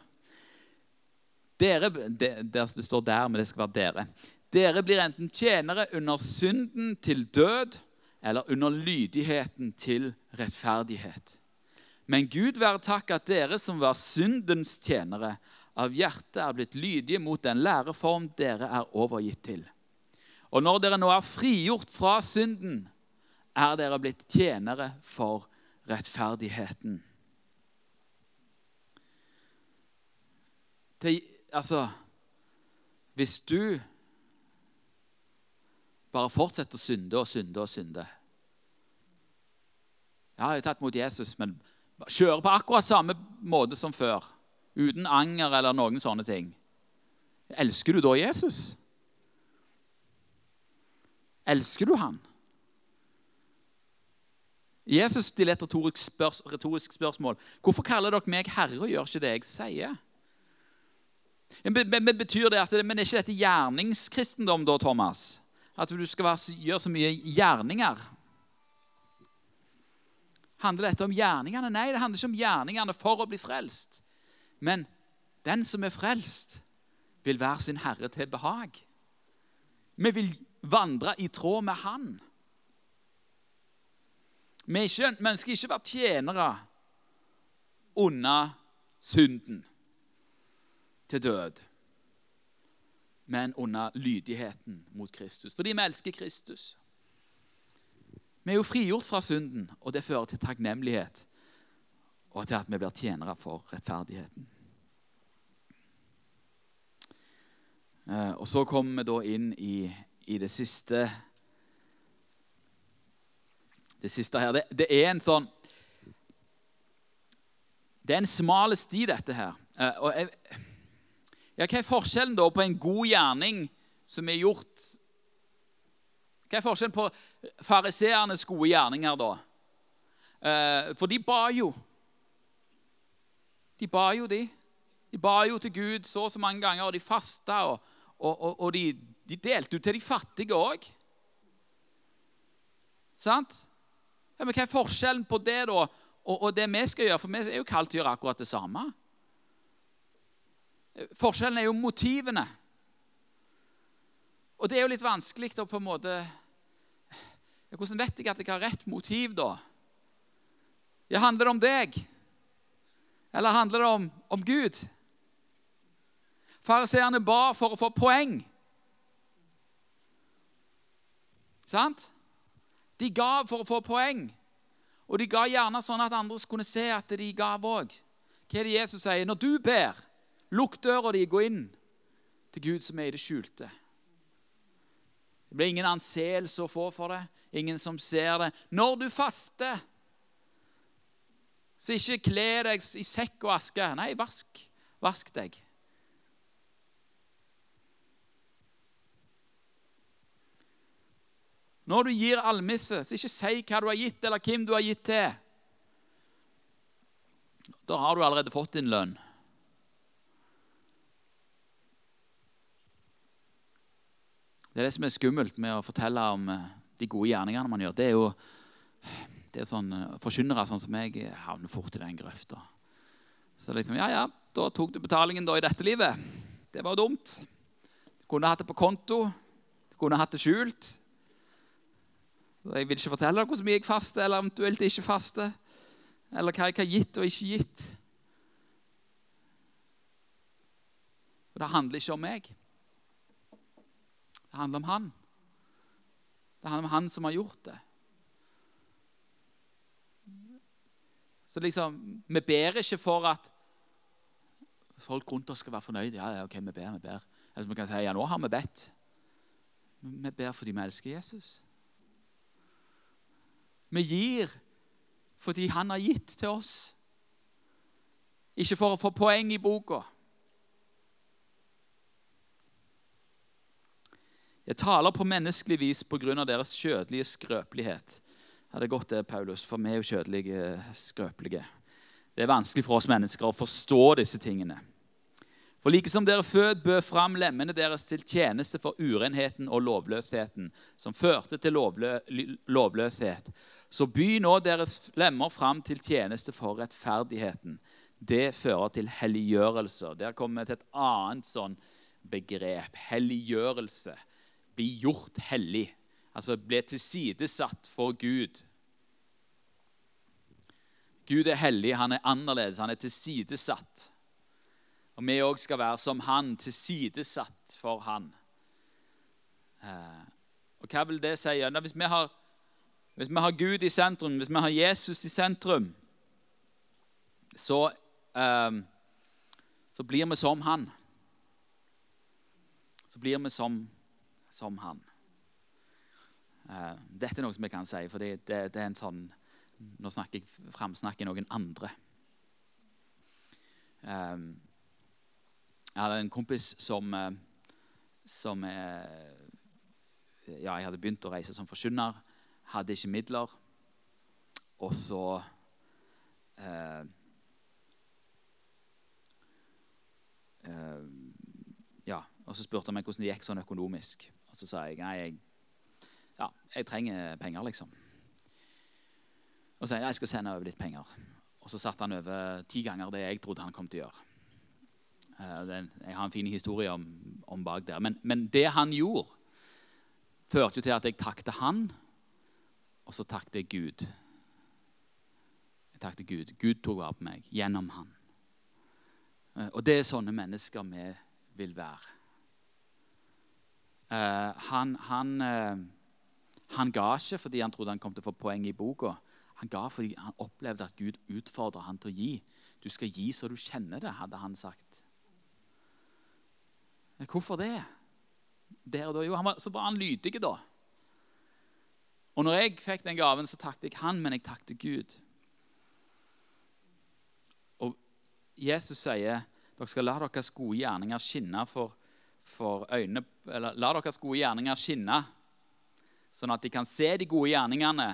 Dere, det, det står der, men det skal være dere. Dere blir enten tjenere under synden til død eller under lydigheten til rettferdighet. Men Gud være takk at dere som var syndens tjenere, av hjertet er blitt lydige mot den læreform dere er overgitt til. Og når dere nå er frigjort fra synden, er dere blitt tjenere for rettferdigheten. Det, altså Hvis du bare fortsetter å synde og synde og synde jeg har tatt mot Jesus, men kjører på akkurat samme måte som før, uten anger eller noen sånne ting, elsker du da Jesus? Elsker du han? Jesus stiller et retorisk, spørs retorisk spørsmål. Hvorfor kaller dere meg herre og gjør ikke det jeg sier? Men betyr det at men er ikke dette gjerningskristendom, da, Thomas? At du skal gjøre så mye gjerninger? Handler dette om gjerningene? Nei, det handler ikke om gjerningene for å bli frelst. Men den som er frelst, vil være sin herre til behag. Vi vil vandre i tråd med Han. Vi, ikke, vi ønsker ikke å være tjenere under synden til død, men under lydigheten mot Kristus. Fordi vi elsker Kristus. Vi er jo frigjort fra synden, og det fører til takknemlighet og til at vi blir tjenere for rettferdigheten. Eh, og så kommer vi da inn i, i det siste Det siste her. Det, det, er en sånn Det er en smal sti, dette her. Eh, og jeg, ja, hva er forskjellen da på en god gjerning som er gjort Hva er forskjellen på fariseernes gode gjerninger, da? Eh, for de ba jo. De ba jo, de. De ba jo til Gud så og så mange ganger, og de fasta. Og, og, og, og de, de, delte ut til de fattige òg. Sant? Ja, men Hva er forskjellen på det da, og, det vi skal gjøre? For vi er jo kalt til å gjøre akkurat det samme. Forskjellen er jo motivene. Og det er jo litt vanskelig å på en måte Hvordan vet jeg at jeg har rett motiv, da? Ja, Handler det om deg? Eller handler det om, om Gud? Fariseerne ba for å få poeng. Sant? De gav for å få poeng. Og de ga gjerne sånn at andre kunne se at de gav òg. Hva er det Jesus sier? Når du ber, Lukk døra di, gå inn til Gud som er i det skjulte. Det blir ingen anseelse å få for det, ingen som ser det. Når du faster, så ikke kle deg i sekk og aske. Nei, vask, vask deg. Når du gir almisse, så ikke si hva du har gitt, eller hvem du har gitt til. Da har du allerede fått din lønn. Det er det som er skummelt med å fortelle om eh, de gode gjerningene man gjør. Det er jo det er sånn, eh, Forkynnere sånn som jeg havner fort i den grøfta. Så liksom, ja, ja, da tok du betalingen da i dette livet. Det var jo dumt. Du kunne hatt det på konto. Du kunne hatt det skjult. Jeg vil ikke fortelle deg hvor mye jeg faster, eller eventuelt ikke faster. Eller hva jeg har gitt og ikke gitt. Og Det handler ikke om meg. Det handler om han. Det handler om han som har gjort det. Så liksom, Vi ber ikke for at folk rundt oss skal være fornøyde. Ja, ja, ok, vi ber, vi ber. Eller som vi kan si, ja, nå har vi bedt. Vi ber fordi vi elsker Jesus. Vi gir fordi han har gitt til oss. Ikke for å få poeng i boka. Jeg taler på menneskelig vis pga. deres kjødelige skrøpelighet. Ja, det er godt det, Paulus, for vi er jo kjødelige skrøpelige. Det er vanskelig for oss mennesker å forstå disse tingene. For like som dere fød bød fram lemmene deres til tjeneste for urenheten og lovløsheten, som førte til lovlø lovløshet, så by nå deres lemmer fram til tjeneste for rettferdigheten. Det fører til helliggjørelse. Der kommer vi til et annet sånn begrep. Helliggjørelse bli gjort hellig. Altså ble tilsidesatt for Gud. Gud er hellig, han er annerledes, han er tilsidesatt. Og vi òg skal være som han, tilsidesatt for han. Eh, og hva vil det si? Hvis vi, har, hvis vi har Gud i sentrum, hvis vi har Jesus i sentrum, så, um, så blir vi som han. Så blir vi som som han. Uh, dette er noe som jeg kan si, for det, det, det er en sånn Nå snakker jeg framsnakker noen andre. Eh, jeg hadde en kompis som, eh, som Ja, jeg hadde begynt å reise som forkynner. Hadde ikke midler. Og så Ja, og så spurte han meg hvordan det gikk sånn økonomisk. Og så sa jeg nei, jeg, ja, jeg trenger penger, liksom. og så sa jeg jeg skal sende over litt penger. Og så satte han over ti ganger det jeg trodde han kom til å gjøre. Eh, jeg har en fin historie om, om bak der. Men, men, det han gjorde, førte jo til at jeg takte han, og så takte jeg Gud. Jeg takte Gud. Gud tok vare på meg gjennom han. Eh, og det er sånne mennesker vi vil være. Uh, han, han, uh, han, ga ikke fordi han trodde han kom til å få poeng i boka. Han ga fordi han opplevde at Gud utfordra han til å gi. Du skal gi så du kjenner det, hadde han sagt. Hvorfor det? Der og da? Jo, han var, så var han lydig, da. Og når jeg fikk den gaven, så takket jeg han, men jeg takket Gud. Og Jesus sier dere skal la deres gode gjerninger skinne for, for øynene eller La deres gode gjerninger skinne, sånn at de kan se de gode gjerningene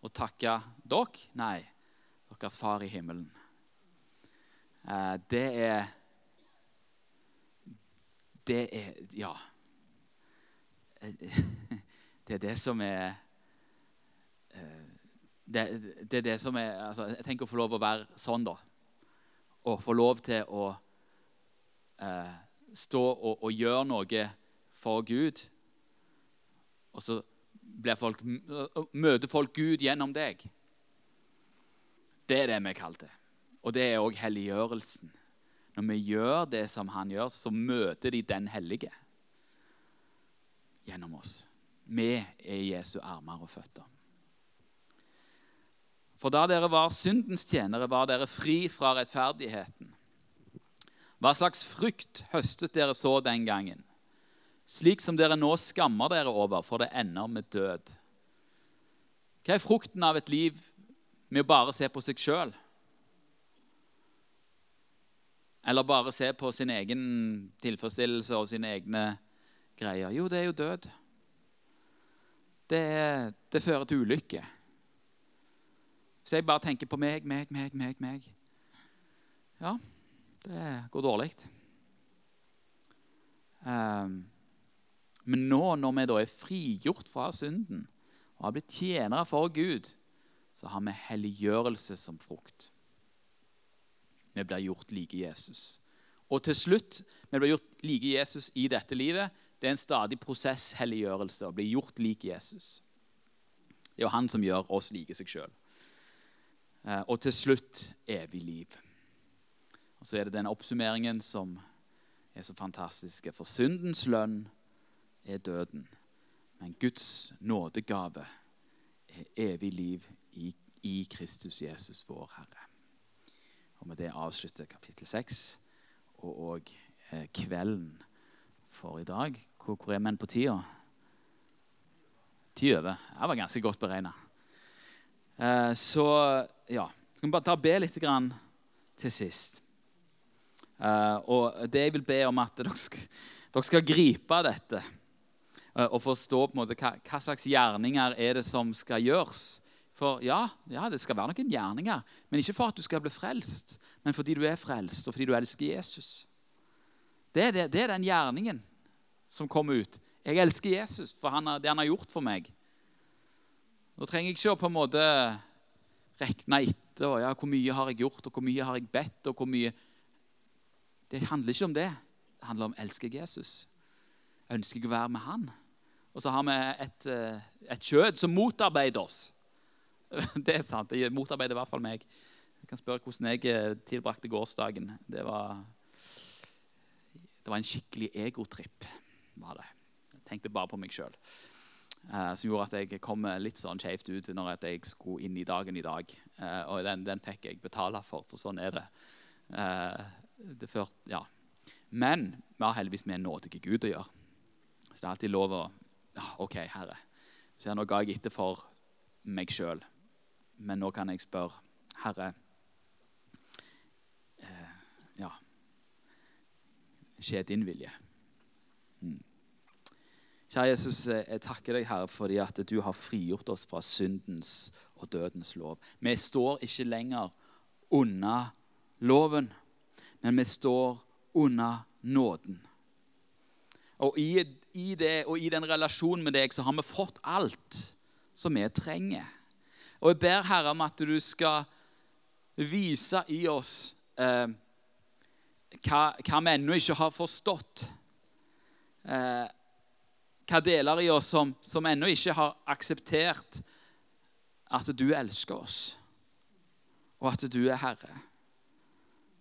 og takke dere? Nei, deres far i himmelen. Eh, det er Det er Ja. Det er det som er eh, det, det, er det som er altså, Jeg tenker å få lov å være sånn, da. Og få lov til å eh, stå og, og, gjøre noe for Gud. Og så folk, møter folk Gud gjennom deg. Det er det vi kaller det. Og det er òg helliggjørelsen. Når vi gjør det som han gjør, så møter de den hellige gjennom oss. Vi er Jesu armer og føtter. For da dere var syndens tjenere, var dere fri fra rettferdigheten. Hva slags frukt høstet dere så den gangen? Slik som dere nå skammer dere over, for det ender med død. Hva er frukten av et liv med å bare se på seg sjøl? Eller bare se på sin egen tilfredsstillelse og sine egne greier? Jo, det er jo død. Det, det fører til ulykke. Så jeg bare tenker på meg, meg, meg, meg, meg Ja, det går dårlig. Um, men nå når vi da er frigjort fra synden og har blitt tjenere for Gud, så har vi helliggjørelse som frukt. Vi blir gjort like Jesus. Og til slutt, vi blir gjort like Jesus i dette livet. Det er en stadig prosess, helliggjørelse, å bli gjort like Jesus. Det er jo han som gjør oss like seg sjøl. Eh, og til slutt evig liv. Og så er det den oppsummeringen som er så fantastisk. For syndens lønn er døden, men Guds nådegave er evig liv i, i Kristus Jesus, vår Herre. Og Med det avslutter kapittel 6 og og eh, kvelden for i dag. Hvor, hvor er menn på tida? Ti over. Det var ganske godt beregna. Eh, så ja, vi bare ta og be litt til sist. Uh, og det jeg vil be om at dere skal, dere skal gripe dette uh, og forstå på en måte hva, hva, slags gjerninger er det som skal gjøres. For ja, ja, det skal være noen gjerninger, men ikke for at du skal bli frelst, men fordi du er frelst, og fordi du elsker Jesus. Det er, det, det er den gjerningen som kommer ut. Jeg elsker Jesus for han, det han har gjort for meg. Nå trenger jeg ikke å på en måte regne etter og, ja, hvor mye har jeg gjort, og hvor mye har jeg bedt, og hvor mye det handler ikke om det. Det handler om å elske Jesus. Ønsker jeg å være med han? Og så har vi et, eh, et kjød som motarbeider oss. Det er sant. Det motarbeider i hvert fall meg. Jeg kan spørre hvordan jeg eh, tilbrakte gårsdagen. Det var, det var en skikkelig egotripp. var det. Jeg tenkte bare på meg sjøl. Uh, som gjorde at jeg kom litt sånn skjevt ut når jeg skulle inn i dagen i dag. Og den, den, fikk jeg betale for, for sånn er det. Det ført, ja. Men vi har heldigvis med en nådige Gud å gjøre. Så det er alltid lov å ja, OK, Herre. Så nå ga jeg etter for meg sjøl. Men nå kan jeg spørre, Herre eh, Ja Skje din vilje. Mm. Kjære Jesus, jeg takker deg, Herre, fordi at du har frigjort oss fra syndens og dødens lov. Vi står ikke lenger unna loven men vi står under nåden. Og i, i, det, og i den relasjonen med deg så har vi fått alt som vi trenger. Og jeg ber, Herre, om at du skal vise i oss eh, hva, hva vi ennå ikke har forstått. Eh, hva deler i oss som, som ennå ikke har akseptert at du elsker oss, og at du er Herre.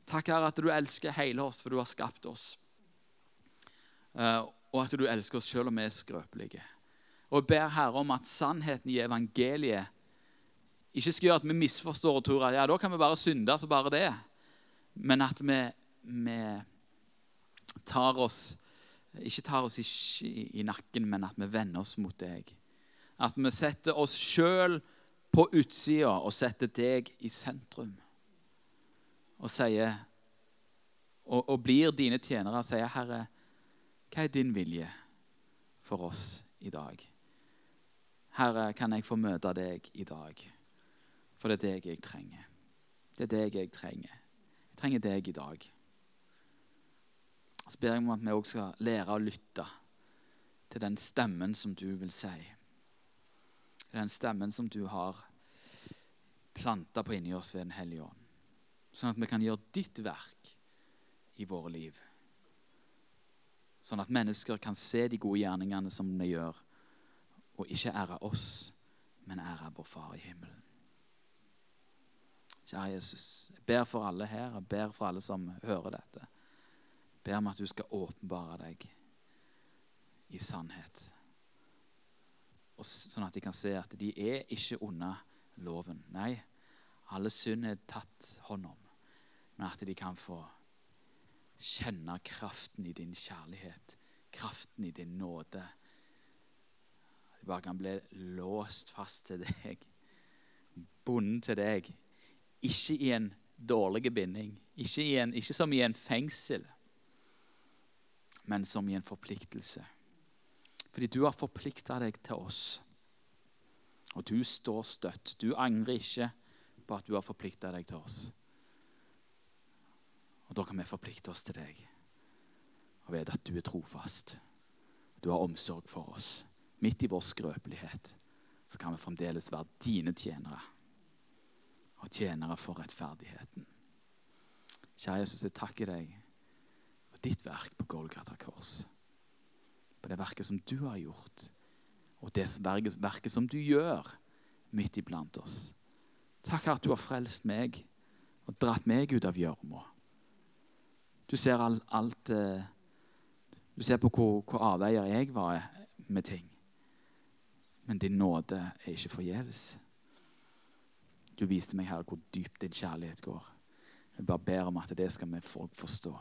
Takk, Herre, at du elsker hele oss, for du har skapt oss. Eh, og at du elsker oss selv om vi er skrøpelige. Og jeg ber Herre om at sannheten i evangeliet ikke skal gjøre at vi misforstår og tror at ja, da kan vi bare synde, så bare det. Men at vi, vi tar oss ikke tar oss i, i, nakken, men at vi vender oss mot deg. At vi setter oss sjøl på utsida og setter deg i sentrum. Og sier og, og blir dine tjenere og sier, 'Herre, hva er din vilje for oss i dag?' Herre, kan jeg få møte deg i dag? For det er deg jeg trenger. Det er deg jeg trenger. Jeg trenger deg i dag. Så ber jeg om at vi også skal lære å lytte til den stemmen som du vil si. Den stemmen som du har planta på inni oss ved Den hellige ånd. Sånn at vi kan gjøre ditt verk i våre liv. Sånn at mennesker kan se de gode gjerningene som vi gjør, og ikke ære oss, men ære vår Far i himmelen. Kjære Jesus, jeg ber for alle her, jeg ber for alle som hører dette Jeg ber om at du skal åpenbare deg i sannhet. Og sånn at de kan se at de er ikke under loven. Nei, alle synd er tatt hånd om. Men at de kan få kjenne kraften i din kjærlighet, kraften i din nåde. At de bare kan bli låst fast til deg, bundet til deg. Ikke i en dårlig binding, ikke, en, ikke som i en fengsel men som i en forpliktelse. Fordi du har forplikta deg til oss. Og du står støtt. Du angrer ikke på at du har forplikta deg til oss. Og da kan vi forplikte oss til deg og vite at du er trofast. Du har omsorg for oss. Midt i vår skrøpelighet så kan vi fremdeles være dine tjenere. Og tjenere for rettferdigheten. Kjære Jesus, jeg takker deg ditt verk på Golgata kors. For det verket som du har gjort, og det verket som du gjør midt iblant oss. Takk at du har frelst meg og dratt meg ut av gjørma. Du ser alt, alt eh, Du ser på hvor, hvor avveier jeg var med ting. Men din nåde er ikke forgjeves. Du viste meg, her hvor dypt din kjærlighet går. Jeg bare ber om at det skal vi folk forstå.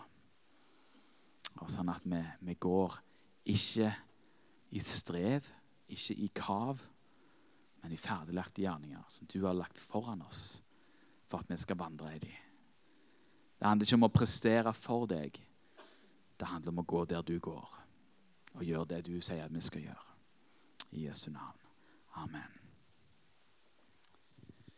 Og sånn at vi, vi, går ikke i strev, ikke i kav, men i ferdiglagte gjerninger som du har lagt foran oss for at vi skal vandre i dem. Det handler ikke om å prestere for deg. Det handler om å gå der du går, og gjøre det du sier vi skal gjøre. I Jesu navn. Amen.